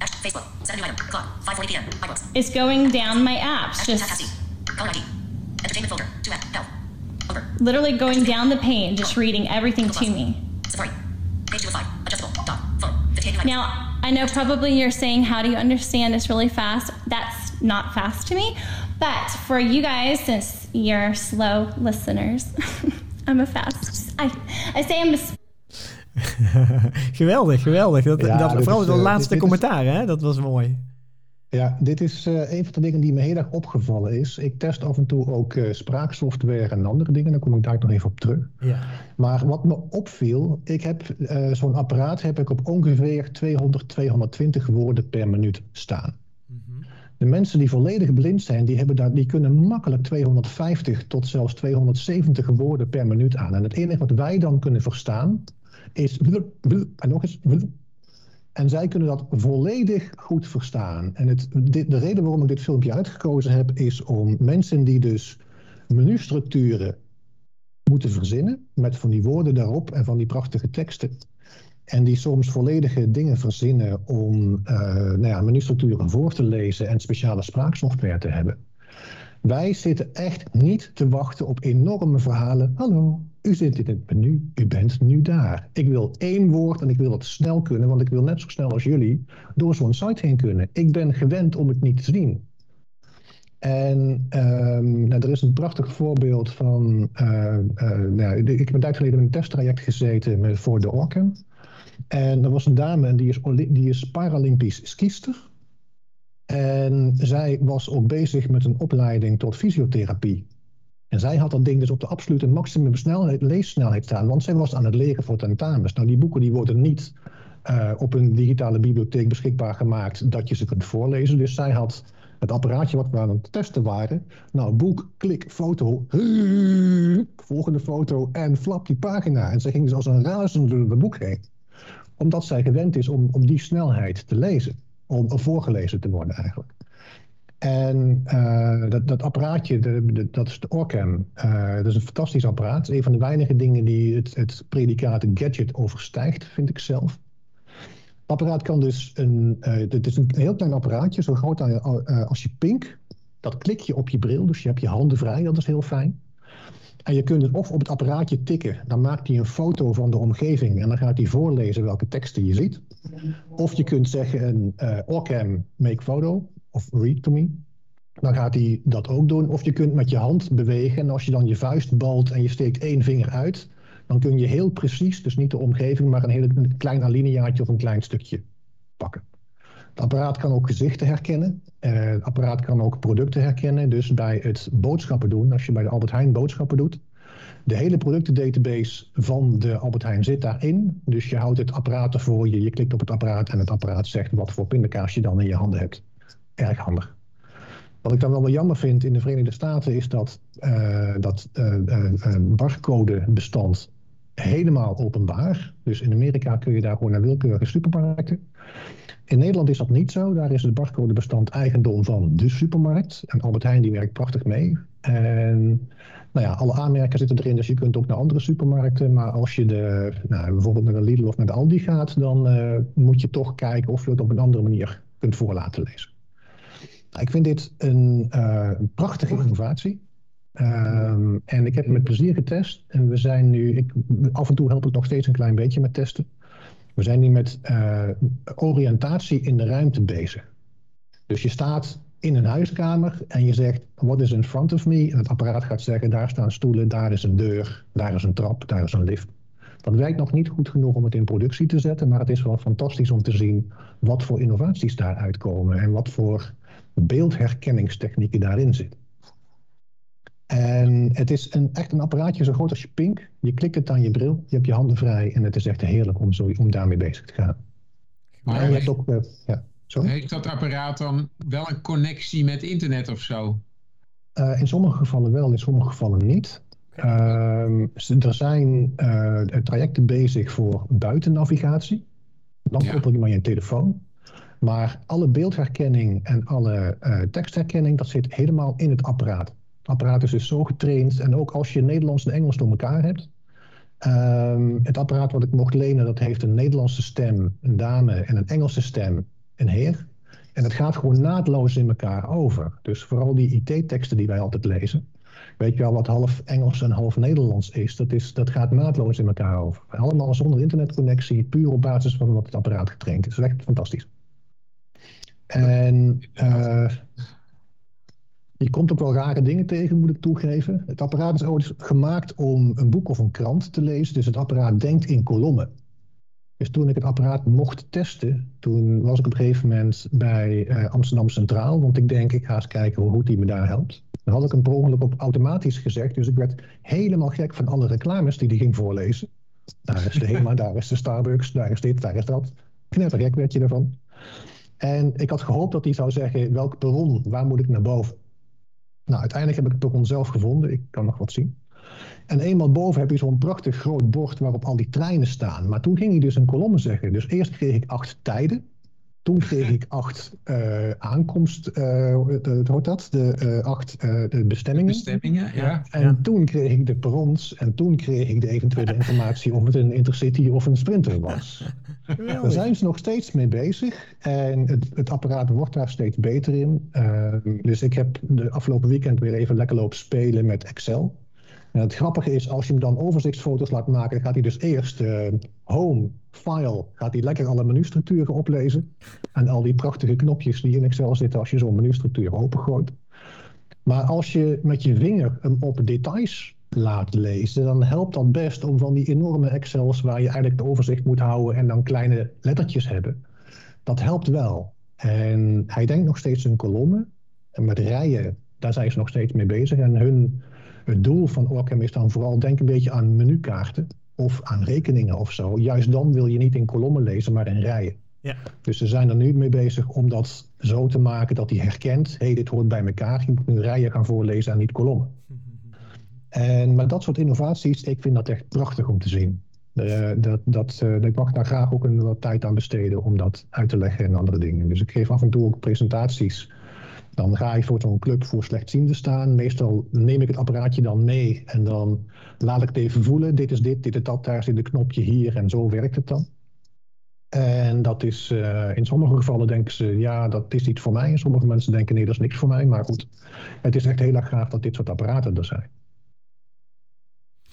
Ash, Facebook. 7 new item. Clock. 5:40 p.m. iBooks. It's going down my apps. Just. Caller ID. Entertainment folder. 2 app. Health. Over. Literally going down the page, just reading everything to me. Safari. Page 2 of 5. Adjustable. Dot. Phone. 58 new items. Now, I know probably you're saying, how do you understand this really fast? That's not fast to me. But for you guys, since you're slow listeners, I'm a fast. I, I say I'm a geweldig, geweldig. Dat, ja, dat, vooral het uh, laatste commentaar, hè? dat was mooi. Ja, dit is uh, een van de dingen die me heel erg opgevallen is. Ik test af en toe ook uh, spraaksoftware en andere dingen. Daar kom ik daar nog even op terug. Ja. Maar wat me opviel, ik heb uh, zo'n apparaat heb ik op ongeveer 200, 220 woorden per minuut staan. De mensen die volledig blind zijn, die, hebben die kunnen makkelijk 250 tot zelfs 270 woorden per minuut aan. En het enige wat wij dan kunnen verstaan is en nog eens en zij kunnen dat volledig goed verstaan. En het, de reden waarom ik dit filmpje uitgekozen heb, is om mensen die dus menustructuren moeten verzinnen, met van die woorden daarop en van die prachtige teksten. En die soms volledige dingen verzinnen om uh, nou ja, menustructuren voor te lezen en speciale spraaksoftware te hebben. Wij zitten echt niet te wachten op enorme verhalen. Hallo, u zit in het menu, u bent nu daar. Ik wil één woord en ik wil het snel kunnen, want ik wil net zo snel als jullie door zo'n site heen kunnen. Ik ben gewend om het niet te zien. En um, nou, er is een prachtig voorbeeld van. Uh, uh, nou, ik heb een tijd geleden in een testtraject gezeten met, voor de Orcam. En er was een dame en die is, die is Paralympisch skiester. En zij was ook bezig met een opleiding tot fysiotherapie. En zij had dat ding dus op de absolute maximum snelheid, leessnelheid staan, want zij was aan het leren voor tentamens. Nou, die boeken die worden niet uh, op een digitale bibliotheek beschikbaar gemaakt dat je ze kunt voorlezen. Dus zij had het apparaatje wat we aan het testen waren. Nou, boek, klik, foto, volgende foto en flap die pagina. En zij ging dus als een razende door het boek heen. Omdat zij gewend is om op die snelheid te lezen. Om voorgelezen te worden eigenlijk. En uh, dat, dat apparaatje, dat is de Orcam. Uh, dat is een fantastisch apparaat. Een van de weinige dingen die het, het predicaat gadget overstijgt, vind ik zelf. Het apparaat kan dus een, uh, het is een heel klein apparaatje, zo groot als je pink. Dat klik je op je bril, dus je hebt je handen vrij, dat is heel fijn. En je kunt het of op het apparaatje tikken, dan maakt hij een foto van de omgeving en dan gaat hij voorlezen welke teksten je ziet. Of je kunt zeggen, uh, make photo, of read to me. Dan gaat hij dat ook doen. Of je kunt met je hand bewegen. En als je dan je vuist balt en je steekt één vinger uit, dan kun je heel precies, dus niet de omgeving, maar een heel klein alineaatje of een klein stukje. Het apparaat kan ook gezichten herkennen. Uh, het apparaat kan ook producten herkennen. Dus bij het boodschappen doen, als je bij de Albert Heijn boodschappen doet, de hele productendatabase van de Albert Heijn zit daarin. Dus je houdt het apparaat ervoor je, je klikt op het apparaat en het apparaat zegt wat voor pindakaas je dan in je handen hebt erg handig. Wat ik dan wel wel jammer vind in de Verenigde Staten is dat uh, dat uh, barcodebestand helemaal openbaar. Dus in Amerika kun je daar gewoon naar willekeurige supermarkten. In Nederland is dat niet zo. Daar is het barcodebestand eigendom van de supermarkt. En Albert Heijn die werkt prachtig mee. En nou ja, alle aanmerken zitten erin, dus je kunt ook naar andere supermarkten. Maar als je de, nou, bijvoorbeeld naar de Lidl of naar de Aldi gaat, dan uh, moet je toch kijken of je het op een andere manier kunt voor laten lezen. Nou, ik vind dit een uh, prachtige innovatie. Um, en ik heb het met plezier getest. En we zijn nu, ik, af en toe help ik nog steeds een klein beetje met testen. We zijn nu met uh, oriëntatie in de ruimte bezig. Dus je staat in een huiskamer en je zegt, what is in front of me? En het apparaat gaat zeggen, daar staan stoelen, daar is een deur, daar is een trap, daar is een lift. Dat werkt nog niet goed genoeg om het in productie te zetten, maar het is wel fantastisch om te zien wat voor innovaties daaruit komen en wat voor beeldherkenningstechnieken daarin zitten. En het is een, echt een apparaatje zo groot als je pink. Je klikt het aan je bril, je hebt je handen vrij en het is echt heerlijk om, zo, om daarmee bezig te gaan. Maar je hebt ook, uh, ja, sorry? heeft dat apparaat dan wel een connectie met internet of zo? Uh, in sommige gevallen wel, in sommige gevallen niet. Uh, er zijn uh, trajecten bezig voor buitennavigatie. Dan ja. koppel je maar je telefoon. Maar alle beeldherkenning en alle tekstherkenning, dat zit helemaal in het apparaat. Apparaat is dus zo getraind. En ook als je Nederlands en Engels door elkaar hebt. Um, het apparaat wat ik mocht lenen, dat heeft een Nederlandse stem, een dame, en een Engelse stem, een heer. En het gaat gewoon naadloos in elkaar over. Dus vooral die IT-teksten die wij altijd lezen. Weet je wel wat half Engels en half Nederlands is? Dat, is, dat gaat naadloos in elkaar over. Allemaal zonder internetconnectie, puur op basis van wat het apparaat getraind is. Dat is echt fantastisch. En uh, je komt ook wel rare dingen tegen, moet ik toegeven. Het apparaat is ooit gemaakt om een boek of een krant te lezen. Dus het apparaat denkt in kolommen. Dus toen ik het apparaat mocht testen, toen was ik op een gegeven moment bij eh, Amsterdam Centraal. Want ik denk, ik ga eens kijken hoe goed die me daar helpt. Dan had ik hem per ongeluk op automatisch gezegd. Dus ik werd helemaal gek van alle reclames die hij ging voorlezen. Daar is de HEMA, daar is de Starbucks, daar is dit, daar is dat. Knettergek werd je ervan. En ik had gehoopt dat hij zou zeggen, welk perron, waar moet ik naar boven? Nou, uiteindelijk heb ik het perron zelf gevonden. Ik kan nog wat zien. En eenmaal boven heb je zo'n prachtig groot bord waarop al die treinen staan. Maar toen ging hij dus een kolommen zeggen. Dus eerst kreeg ik acht tijden. Toen kreeg ik acht uh, aankomst, uh, hoort dat? De uh, acht de bestemmingen. Bestemmingen, ja. En Ja. toen kreeg ik de perrons en toen kreeg ik de eventuele informatie of het een intercity of een sprinter was. Daar zijn ze nog steeds mee bezig en het, het apparaat wordt daar steeds beter in. Uh, dus ik heb de afgelopen weekend weer even lekker lopen spelen met Excel. Het grappige is, als je hem dan overzichtsfoto's laat maken, gaat hij dus eerst uh, home, file, gaat hij lekker alle menustructuren oplezen. En al die prachtige knopjes die in Excel zitten als je zo'n menustructuur opengooit. Maar als je met je vinger hem op details laat lezen, dan helpt dat best om van die enorme Excels waar je eigenlijk de overzicht moet houden en dan kleine lettertjes hebben. Dat helpt wel. En hij denkt nog steeds in kolommen. En met rijen, daar zijn ze nog steeds mee bezig. En hun, het doel van Orcam is dan vooral, denk een beetje aan menukaarten of aan rekeningen of zo. Juist dan wil je niet in kolommen lezen, maar in rijen. Ja. Dus ze zijn er nu mee bezig om dat zo te maken dat hij herkent, hé, hey, dit hoort bij elkaar. Je moet nu rijen gaan voorlezen en niet kolommen. En met dat soort innovaties, ik vind dat echt prachtig om te zien. Uh, dat, dat, uh, ik mag daar graag ook een wat tijd aan besteden om dat uit te leggen en andere dingen. Dus ik geef af en toe ook presentaties. Dan ga ik voor zo'n club voor slechtzienden staan. Meestal neem ik het apparaatje dan mee en dan laat ik het even voelen. Dit is dit, dit is dat, daar zit een knopje hier en zo werkt het dan. En dat is uh, in sommige gevallen denken ze, ja, dat is iets voor mij. En sommige mensen denken, nee, dat is niks voor mij. Maar goed, het is echt heel erg gaaf dat dit soort apparaten er zijn.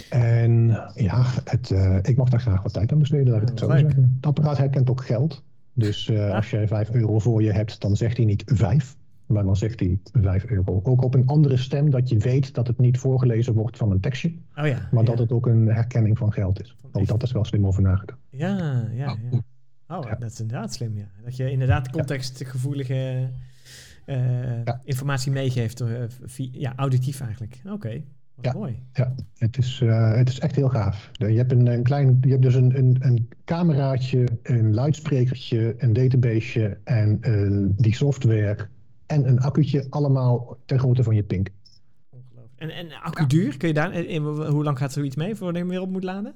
En ja, het, uh, ik mag daar graag wat tijd aan besteden, laat ik het zo Leuk. zeggen. Het apparaat herkent ook geld. Dus uh, als jij 5 euro voor je hebt, dan zegt hij niet 5, maar dan zegt hij 5 euro. Ook op een andere stem, dat je weet dat het niet voorgelezen wordt van een tekstje, Oh ja. maar ja. dat het ook een herkenning van geld is. Ook dat is wel slim over nagedacht. Ja, ja, ja. Oh, Ja. dat is inderdaad slim, ja. Dat je inderdaad contextgevoelige eh, Ja. informatie meegeeft, eh, via, ja, auditief eigenlijk. Oké, wat Ja. mooi. Ja, het is, uh, het is echt heel gaaf. Je hebt, een, een klein, je hebt dus een, een, een cameraatje, een luidsprekertje, een databaseje en een, die software en een accu'tje allemaal ter grootte van je pink. Ongelooflijk. En, en accu duur, kun je daar, in, hoe lang gaat zoiets mee voordat je hem weer op moet laden?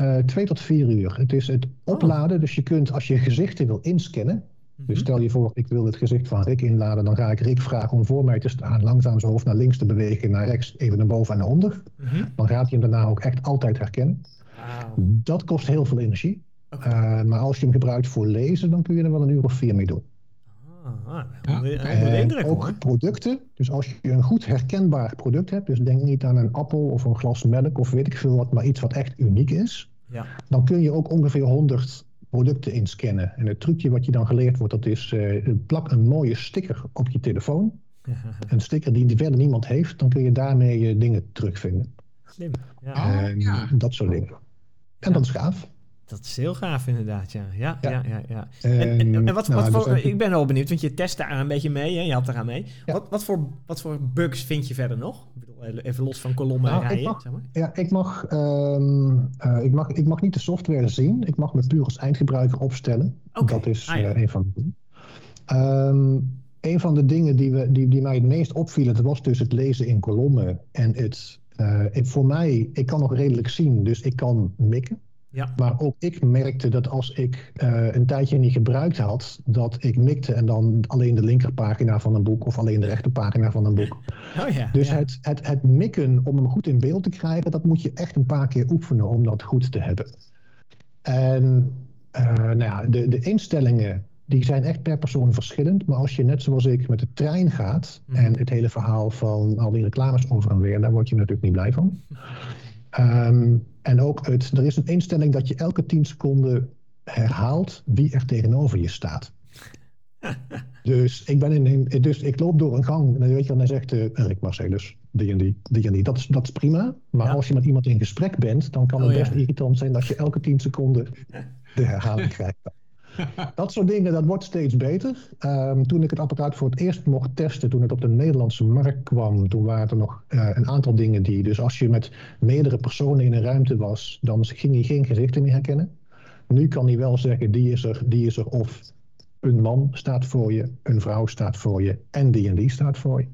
Uh, twee tot vier uur. Het is het opladen, oh. dus je kunt als je gezichten wil inscannen. Mm -hmm. Dus stel je voor, ik wil het gezicht van Rick inladen, dan ga ik Rick vragen om voor mij te staan, langzaam zijn hoofd naar links te bewegen, naar rechts, even naar boven en naar onder. Mm -hmm. Dan gaat hij hem daarna ook echt altijd herkennen. Wow. Dat kost heel veel energie. Okay. Uh, maar als je hem gebruikt voor lezen, dan kun je er wel een uur of vier mee doen. Ah, ja. en ook hoor. producten. Dus als je een goed herkenbaar product hebt, dus denk niet aan een appel of een glas melk of weet ik veel wat, maar iets wat echt uniek is, ja. dan kun je ook ongeveer 100 producten inscannen. En het trucje wat je dan geleerd wordt, dat is uh, plak een mooie sticker op je telefoon. een sticker die verder niemand heeft, dan kun je daarmee je dingen terugvinden. Slim. Ja. En ja. dat soort dingen. En dat is gaaf. Dat is heel gaaf inderdaad, ja. Ja, ja, Ja. ja. ja. En, En, en, en wat, nou, wat dus voor, je- ik ben wel benieuwd, want je test daar een beetje mee, hè? je helpt eraan mee. Ja. Wat, wat, voor, wat voor bugs vind je verder nog? Ik bedoel, even los van kolommen Nou, rijen, mag- zeg maar. Ja, ik mag, ehm, eh, ik, mag, ik mag niet de software zien. Ik mag me puur als eindgebruiker opstellen. Dat is Ah, ja. eh, een van de dingen. Ehm, een van de dingen die, we, die, die mij het meest opvielen, dat was dus het lezen in kolommen. En het, eh, het, voor mij, ik kan nog redelijk zien, dus ik kan mikken. Ja. Maar ook ik merkte dat als ik eh, een tijdje niet gebruikt had, dat ik mikte en dan alleen de linkerpagina van een boek of alleen de rechterpagina van een boek. Oh ja. Dus ja. het, het, het mikken om hem goed in beeld te krijgen, dat moet je echt een paar keer oefenen om dat goed te hebben. En eh, nou ja, de, de instellingen die zijn echt per persoon verschillend. Maar als je net zoals ik met de trein gaat Mhm. en het hele verhaal van al die reclames over en weer, daar word je natuurlijk niet blij van. Ehm, en ook het, er is een instelling dat je elke 10 seconden herhaalt wie er tegenover je staat. Dus ik, ben in, dus ik loop door een gang en dan weet je, dan zegt eh Rick Marcellus, die en die, die en die. Dat is, dat is prima. Maar Ja. als je met iemand in gesprek bent, dan kan het Oh, ja. best irritant zijn dat je elke 10 seconden de herhaling krijgt. Dat soort dingen, dat wordt steeds beter. Ehm, toen ik het apparaat voor het eerst mocht testen, toen het op de Nederlandse markt kwam, toen waren er nog eh, een aantal dingen die. Dus als je met meerdere personen in een ruimte was, dan ging hij geen gezichten meer herkennen. Nu kan hij wel zeggen, die is er, die is er of een man staat voor je, een vrouw staat voor je en die en die staat voor je.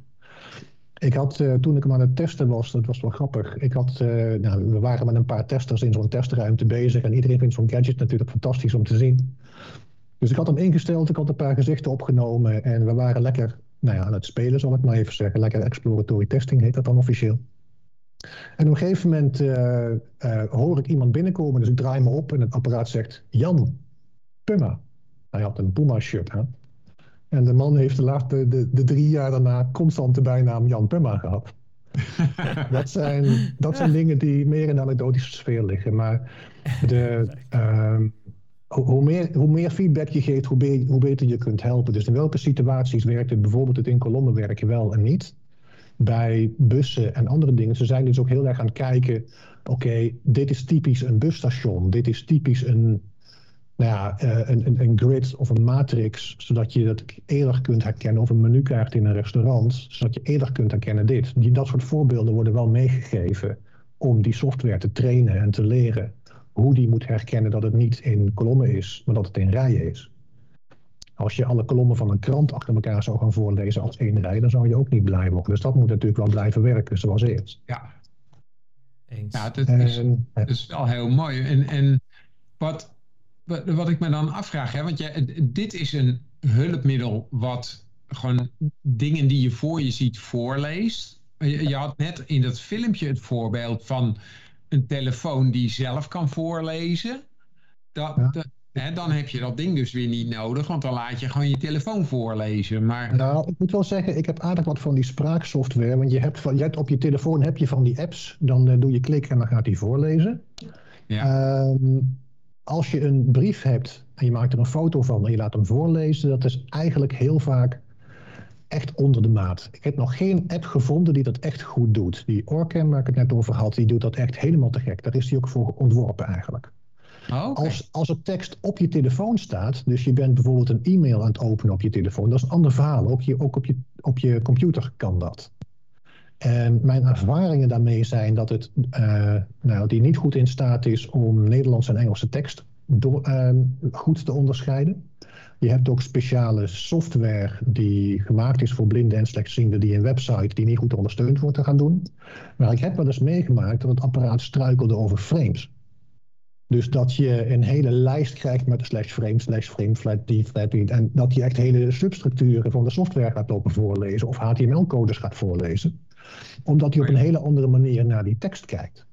Ik had, uh, toen ik hem aan het testen was, dat was wel grappig. Ik had, uh, nou, we waren met een paar testers in zo'n testruimte bezig. En iedereen vindt zo'n gadget natuurlijk fantastisch om te zien. Dus ik had hem ingesteld, ik had een paar gezichten opgenomen. En we waren lekker nou ja, aan het spelen, zal ik maar even zeggen. Lekker exploratory testing heet dat dan officieel. En op een gegeven moment uh, hoor ik iemand binnenkomen. Dus ik draai me op en het apparaat zegt: Jan, Puma. Hij had een Puma-shirt aan. En de man heeft de, laatste, de, de drie jaar daarna constant de bijnaam Jan Pumma gehad. dat, zijn, dat zijn dingen die meer in de anekdotische sfeer liggen. Maar de, uh, hoe, meer, hoe meer feedback je geeft, hoe, be hoe, beter je kunt helpen. Dus in welke situaties werkt het bijvoorbeeld het in kolommen werken wel en niet? Bij bussen en andere dingen. Ze zijn dus ook heel erg aan het kijken. Oké, dit is typisch een busstation. Dit is typisch een nou ja, eh, een, een, een, grid of een matrix, zodat je dat eerder kunt herkennen, of een menukaart in een restaurant, zodat je eerder kunt herkennen dit. Die, dat soort voorbeelden worden wel meegegeven om die software te trainen en te leren hoe die moet herkennen dat het niet in kolommen is, maar dat het in rijen is. Als je alle kolommen van een krant achter elkaar zou gaan voorlezen als één rij, dan zou je ook niet blij worden. Dus dat moet natuurlijk wel blijven werken zoals eerst. Ja, Eens. ja het, is, het is wel heel mooi. En, en wat, wat ik me dan afvraag, hè, want jij, dit is een hulpmiddel wat gewoon dingen die je voor je ziet voorleest. Je, je had net in dat filmpje het voorbeeld van een telefoon die zelf kan voorlezen. Dat, hè, dan heb je dat ding dus weer niet nodig, want dan laat je gewoon je telefoon voorlezen. Maar... Nou, ik moet wel zeggen, ik heb aardig wat van die spraaksoftware. Want je hebt, van, je hebt op je telefoon heb je van die apps, dan uh, doe je klik en dan gaat hij voorlezen. Ja. Um, als je een brief hebt en je maakt er een foto van en je laat hem voorlezen, dat is eigenlijk heel vaak echt onder de maat. Ik heb nog geen app gevonden die dat echt goed doet. Die Orcam, waar ik het net over had, die doet dat echt helemaal te gek. Daar is die ook voor ontworpen eigenlijk. Oh, als, als er tekst op je telefoon staat, dus je bent bijvoorbeeld een e-mail aan het openen op je telefoon, dat is een ander verhaal. Ook, je, ook op, je, op je computer kan dat. En mijn ervaringen daarmee zijn dat het uh, nou, die niet goed in staat is om Nederlandse en Engelse tekst door, uh, goed te onderscheiden. Je hebt ook speciale software die gemaakt is voor blinden en slechtzienden, die een website die niet goed ondersteund wordt te gaan doen. Maar ik heb wel eens meegemaakt dat het apparaat struikelde over frames. Dus dat je een hele lijst krijgt met slash frame, slash frame, flat D, flat D. En dat je echt hele substructuren van de software gaat lopen voorlezen of HTML-codes gaat voorlezen omdat hij op een hele andere manier naar die tekst kijkt.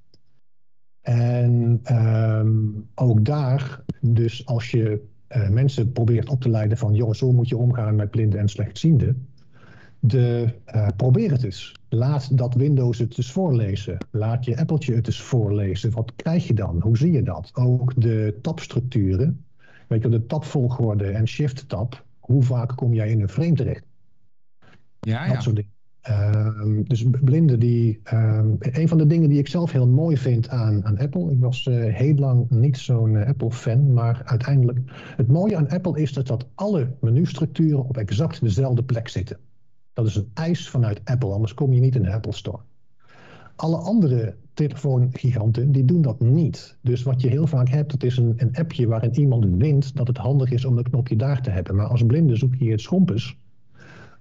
En um, ook daar, dus als je uh, mensen probeert op te leiden van, jongens, zo moet je omgaan met blinden en slechtzienden. De, uh, probeer het eens. Laat dat Windows het eens voorlezen. Laat je Appletje het eens voorlezen. Wat krijg je dan? Hoe zie je dat? Ook de tabstructuren. Weet je, de tabvolgorde en shift-tab. Hoe vaak kom jij in een frame terecht? Ja, dat ja. soort dingen. Uh, dus blinden die. Uh, een van de dingen die ik zelf heel mooi vind aan, aan Apple. Ik was uh, heel lang niet zo'n uh, Apple-fan, maar uiteindelijk. Het mooie aan Apple is dat, dat alle menustructuren op exact dezelfde plek zitten. Dat is een eis vanuit Apple, anders kom je niet in de Apple Store. Alle andere telefoongiganten die doen dat niet. Dus wat je heel vaak hebt, dat is een, een appje waarin iemand vindt dat het handig is om een knopje daar te hebben. Maar als blinde zoek je het schompens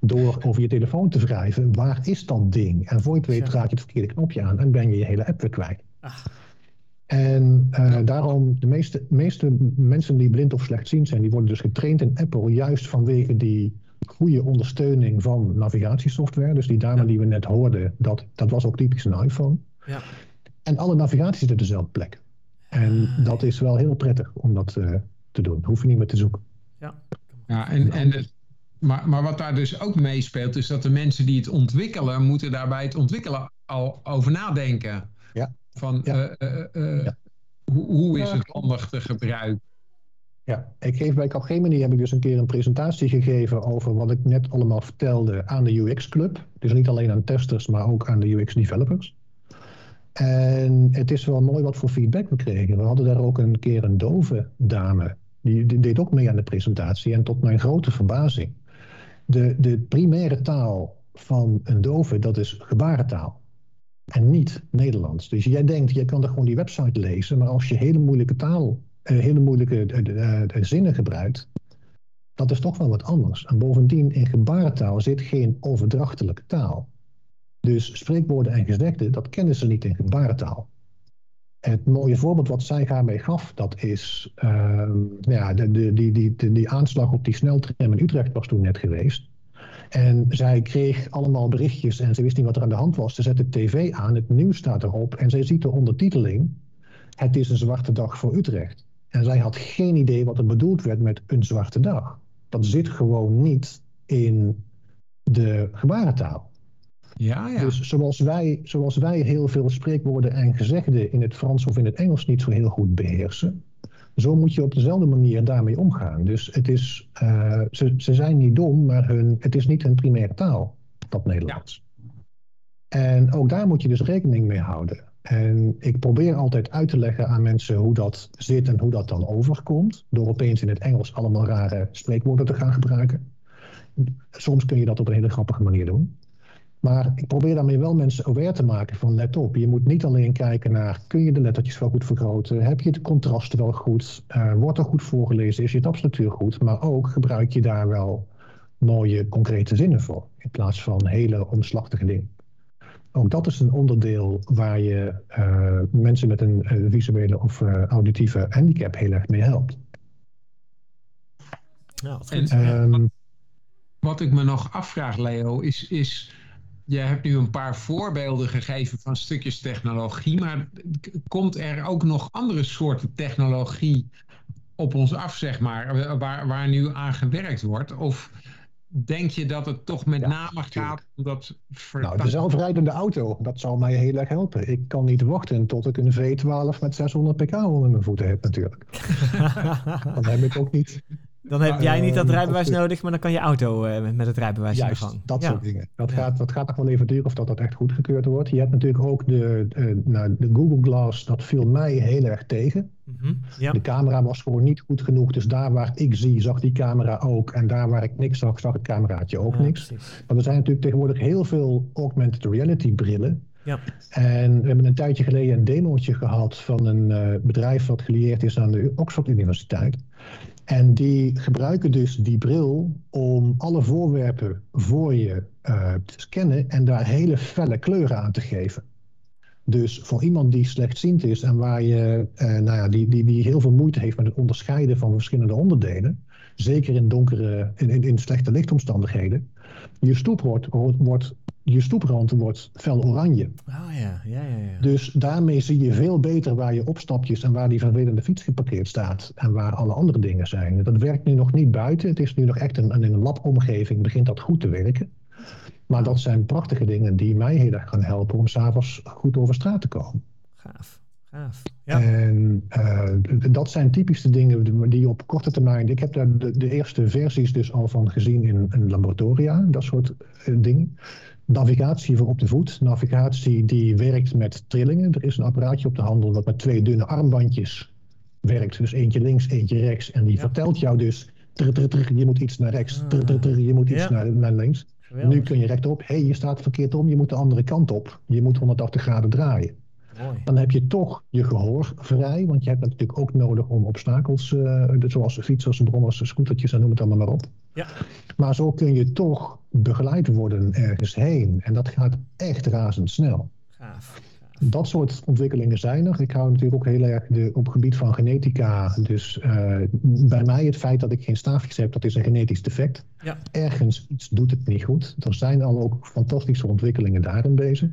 door over je telefoon te wrijven, waar is dat ding? En voor je het weet raak je het verkeerde knopje aan en ben je je hele app weer kwijt. Ach. En uh, daarom, de meeste, meeste mensen die blind of slechtziend zijn, die worden dus getraind in Apple juist vanwege die goede ondersteuning van navigatiesoftware. Dus die dame die we net hoorden, dat, dat was ook typisch een iPhone. Ja. En alle navigatie zit op dezelfde plek. En ah, dat is wel heel prettig om dat uh, te doen. Hoef je niet meer te zoeken. Ja, ja en, en het, maar, maar wat daar dus ook meespeelt, is dat de mensen die het ontwikkelen, moeten daarbij het ontwikkelen al over nadenken. Ja. Van ja. Uh, uh, ja. Hoe, hoe, is het handig te gebruiken? Ja, ik geef bij Capgemini heb ik dus een keer een presentatie gegeven over wat ik net allemaal vertelde aan de UX Club. Dus niet alleen aan testers, maar ook aan de UX developers. En het is wel mooi wat voor feedback we kregen. We hadden daar ook een keer een dove dame. Die, die deed ook mee aan de presentatie. En tot mijn grote verbazing. De, de primaire taal van een dove, dat is gebarentaal. En niet Nederlands. Dus jij denkt, jij kan er gewoon die website lezen. Maar als je hele moeilijke taal, eh, hele moeilijke uh, uh, zinnen gebruikt. Dat is toch wel wat anders. En bovendien, in gebarentaal zit geen overdrachtelijke taal. Dus spreekwoorden en gezegden, dat kennen ze niet in gebarentaal. Het mooie voorbeeld wat zij daarmee gaf, dat is uh, ja, de, die, die, die aanslag op die sneltram in Utrecht was toen net geweest. En zij kreeg allemaal berichtjes en ze wist niet wat er aan de hand was. Ze zette tv aan, het nieuws staat erop en zij ziet de ondertiteling. Het is een zwarte dag voor Utrecht. En zij had geen idee wat er bedoeld werd met een zwarte dag. Dat zit gewoon niet in de gebarentaal. Ja, ja. Dus zoals wij, zoals wij heel veel spreekwoorden en gezegden in het Frans of in het Engels niet zo heel goed beheersen, zo moet je op dezelfde manier daarmee omgaan. Dus het is, uh, ze, ze zijn niet dom, maar hun, het is niet hun primaire taal, dat Nederlands. Ja. En ook daar moet je dus rekening mee houden. En ik probeer altijd uit te leggen aan mensen hoe dat zit en hoe dat dan overkomt. Door opeens in het Engels allemaal rare spreekwoorden te gaan gebruiken. Soms kun je dat op een hele grappige manier doen. Maar ik probeer daarmee wel mensen aware te maken van let op. Je moet niet alleen kijken naar kun je de lettertjes wel goed vergroten? Heb je de contrasten wel goed? Uh, wordt er goed voorgelezen? Is je tapstructuur goed? Maar ook gebruik je daar wel mooie concrete zinnen voor. In plaats van hele omslachtige dingen. Ook dat is een onderdeel waar je uh, mensen met een uh, visuele of auditieve handicap heel erg mee helpt. Ja, en, um, wat ik me nog afvraag, Leo, is, is je hebt nu een paar voorbeelden gegeven van stukjes technologie, maar komt er ook nog andere soorten technologie op ons af, zeg maar, waar, waar nu aan gewerkt wordt? Of denk je dat het toch met ja, name gaat om dat... Nou, de zelfrijdende auto, dat zal mij heel erg helpen. Ik kan niet wachten tot ik een V12 met 600 pk onder mijn voeten heb natuurlijk. Dan heb ik ook niet dan heb jij niet dat ehm, rijbewijs nodig, maar dan kan je auto uh, met het rijbewijs Juist, in de gang. dat soort dingen. Dat, gaat, dat gaat nog wel even duren of dat, dat echt goedgekeurd wordt. Je hebt natuurlijk ook de, uh, nou, de Google Glass, dat viel mij heel erg tegen. -hmm, ja. De camera was gewoon niet goed genoeg, dus daar waar ik zie, zag die camera ook. En daar waar ik niks zag, zag het cameraatje ook ja, niks. Precies. Maar er zijn natuurlijk tegenwoordig heel veel augmented reality brillen. Ja. En we hebben een tijdje geleden een demootje gehad van een uh, bedrijf wat gelieerd is aan de Oxford Universiteit. En die gebruiken dus die bril om alle voorwerpen voor je uh, te scannen en daar hele felle kleuren aan te geven. Dus voor iemand die slechtziend is en waar je, uh, nou ja, die, die, die heel veel moeite heeft met het onderscheiden van verschillende onderdelen, zeker in donkere, in, in, in slechte lichtomstandigheden, je stoep wordt, wordt je stoeprand wordt fel oranje. Oh ja, ja, ja, ja. Dus daarmee zie je veel beter waar je opstapjes en waar die vervelende fiets geparkeerd staat en waar alle andere dingen zijn. Dat werkt nu nog niet buiten. Het is nu nog echt een, in een labomgeving begint dat goed te werken. Maar dat zijn prachtige dingen die mij heel erg gaan helpen om s'avonds goed over straat te komen. Gaaf. Gaaf. Ja. En uh, dat zijn typische dingen die op korte termijn. Ik heb daar de, de eerste versies dus al van gezien in, in laboratoria, dat soort uh, dingen navigatie voor op de voet. Navigatie die werkt met trillingen. Er is een apparaatje op de handel dat met twee dunne armbandjes werkt. Dus eentje links, eentje rechts. En die ja. vertelt jou dus, trr, trr, je moet iets naar rechts, je moet iets ja. naar, naar links. Geweldig. Nu kun je rechtop, hé, hey, je staat verkeerd om, je moet de andere kant op. Je moet 180 graden draaien. Mooi. Dan heb je toch je gehoor vrij, want je hebt natuurlijk ook nodig om obstakels, uh, zoals fietsers, brommers, scootertjes en noem het allemaal maar op. Ja. Maar zo kun je toch begeleid worden ergens heen. En dat gaat echt razendsnel. Gaaf. Dat soort ontwikkelingen zijn er. Ik hou natuurlijk ook heel erg de, op het gebied van genetica. Dus uh, bij mij het feit dat ik geen staafjes heb, dat is een genetisch defect. Ja. Ergens iets doet het niet goed. Er zijn al ook fantastische ontwikkelingen daarin bezig.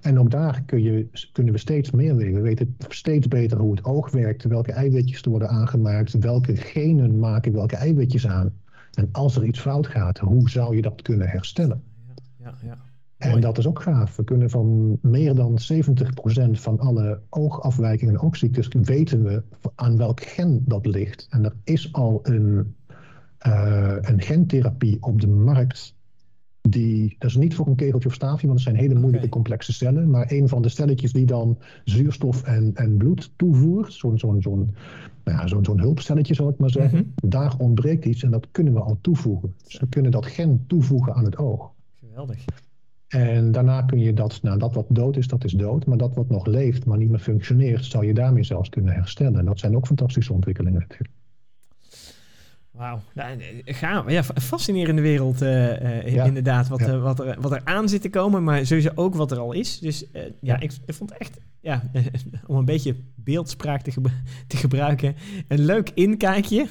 En ook daar kun je, kunnen we steeds meer weten. We weten steeds beter hoe het oog werkt, welke eiwitjes er worden aangemaakt, welke genen maken welke eiwitjes aan. En als er iets fout gaat, hoe zou je dat kunnen herstellen? Ja, ja, ja. En dat is ook gaaf. We kunnen van meer dan 70% van alle oogafwijkingen en oogziektes weten we aan welk gen dat ligt. En er is al een, uh, een gentherapie op de markt die, dat is niet voor een kegeltje of staafje, want het zijn hele moeilijke complexe cellen. Maar een van de stelletjes die dan zuurstof en, en bloed toevoert, zo'n zo'n zo'n nou ja, zo'n zo'n hulpstelletje zal ik maar zeggen, daar ontbreekt iets en dat kunnen we al toevoegen. Dus we kunnen dat gen toevoegen aan het oog. Geweldig. En daarna kun je dat, nou dat wat dood is, dat is dood. Maar dat wat nog leeft, maar niet meer functioneert, zou je daarmee zelfs kunnen herstellen. En dat zijn ook fantastische ontwikkelingen natuurlijk. Wauw. Nou, eh, we. Ja, fa- fascinerende wereld eh, eh, Ja. inderdaad. Wat, Ja. eh, wat, er, wat er aan zit te komen, maar sowieso ook wat er al is. Dus eh, ja, ik, vond echt, ja, om een beetje beeldspraak te, gebru- te gebruiken, een leuk inkijkje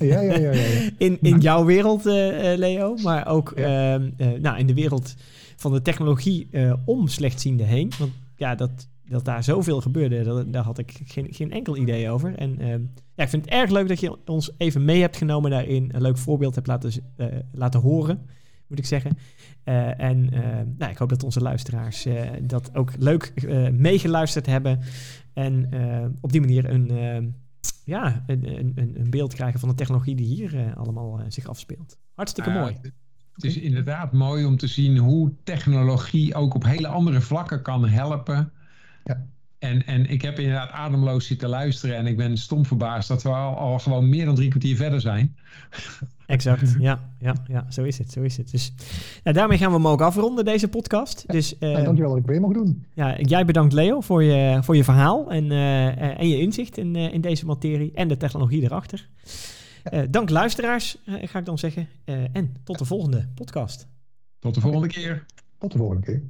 Ja, ja, ja. ja, ja. in, in jouw wereld, eh, eh, Leo. Maar ook Ja. ehm, eh, nou, in de wereld van de technologie eh, om slechtzienden heen. Want ja, dat, dat daar zoveel gebeurde, dat, daar had ik geen, geen enkel idee over. En ehm, ja, ik vind het erg leuk dat je ons even mee hebt genomen daarin. Een leuk voorbeeld hebt laten, eh, laten horen, moet ik zeggen. Eh, en eh, nou, ik hoop dat onze luisteraars eh, dat ook leuk meegeluisterd hebben. En op die manier een, eh, ja, een, een, een- beeld krijgen van de technologie die hier allemaal zich afspeelt. Hartstikke mooi. Het is inderdaad mooi om te zien hoe technologie ook op hele andere vlakken kan helpen. Ja. En, en ik heb inderdaad ademloos zitten luisteren en ik ben stom verbaasd dat we al, al gewoon meer dan drie kwartier verder zijn. Exact, ja, ja, ja, zo is het, zo is het. Dus ja, daarmee gaan we hem ook afronden, deze podcast. Dus eh, Nou, dankjewel dat ik mee mag doen. ja, jij bedankt Leo voor je, voor je verhaal en, eh, eh, en je inzicht in, eh, in deze materie en de technologie erachter. Eh, dank luisteraars, ga ik dan zeggen. Eh, en tot de volgende podcast. Tot de volgende keer. Tot de volgende keer.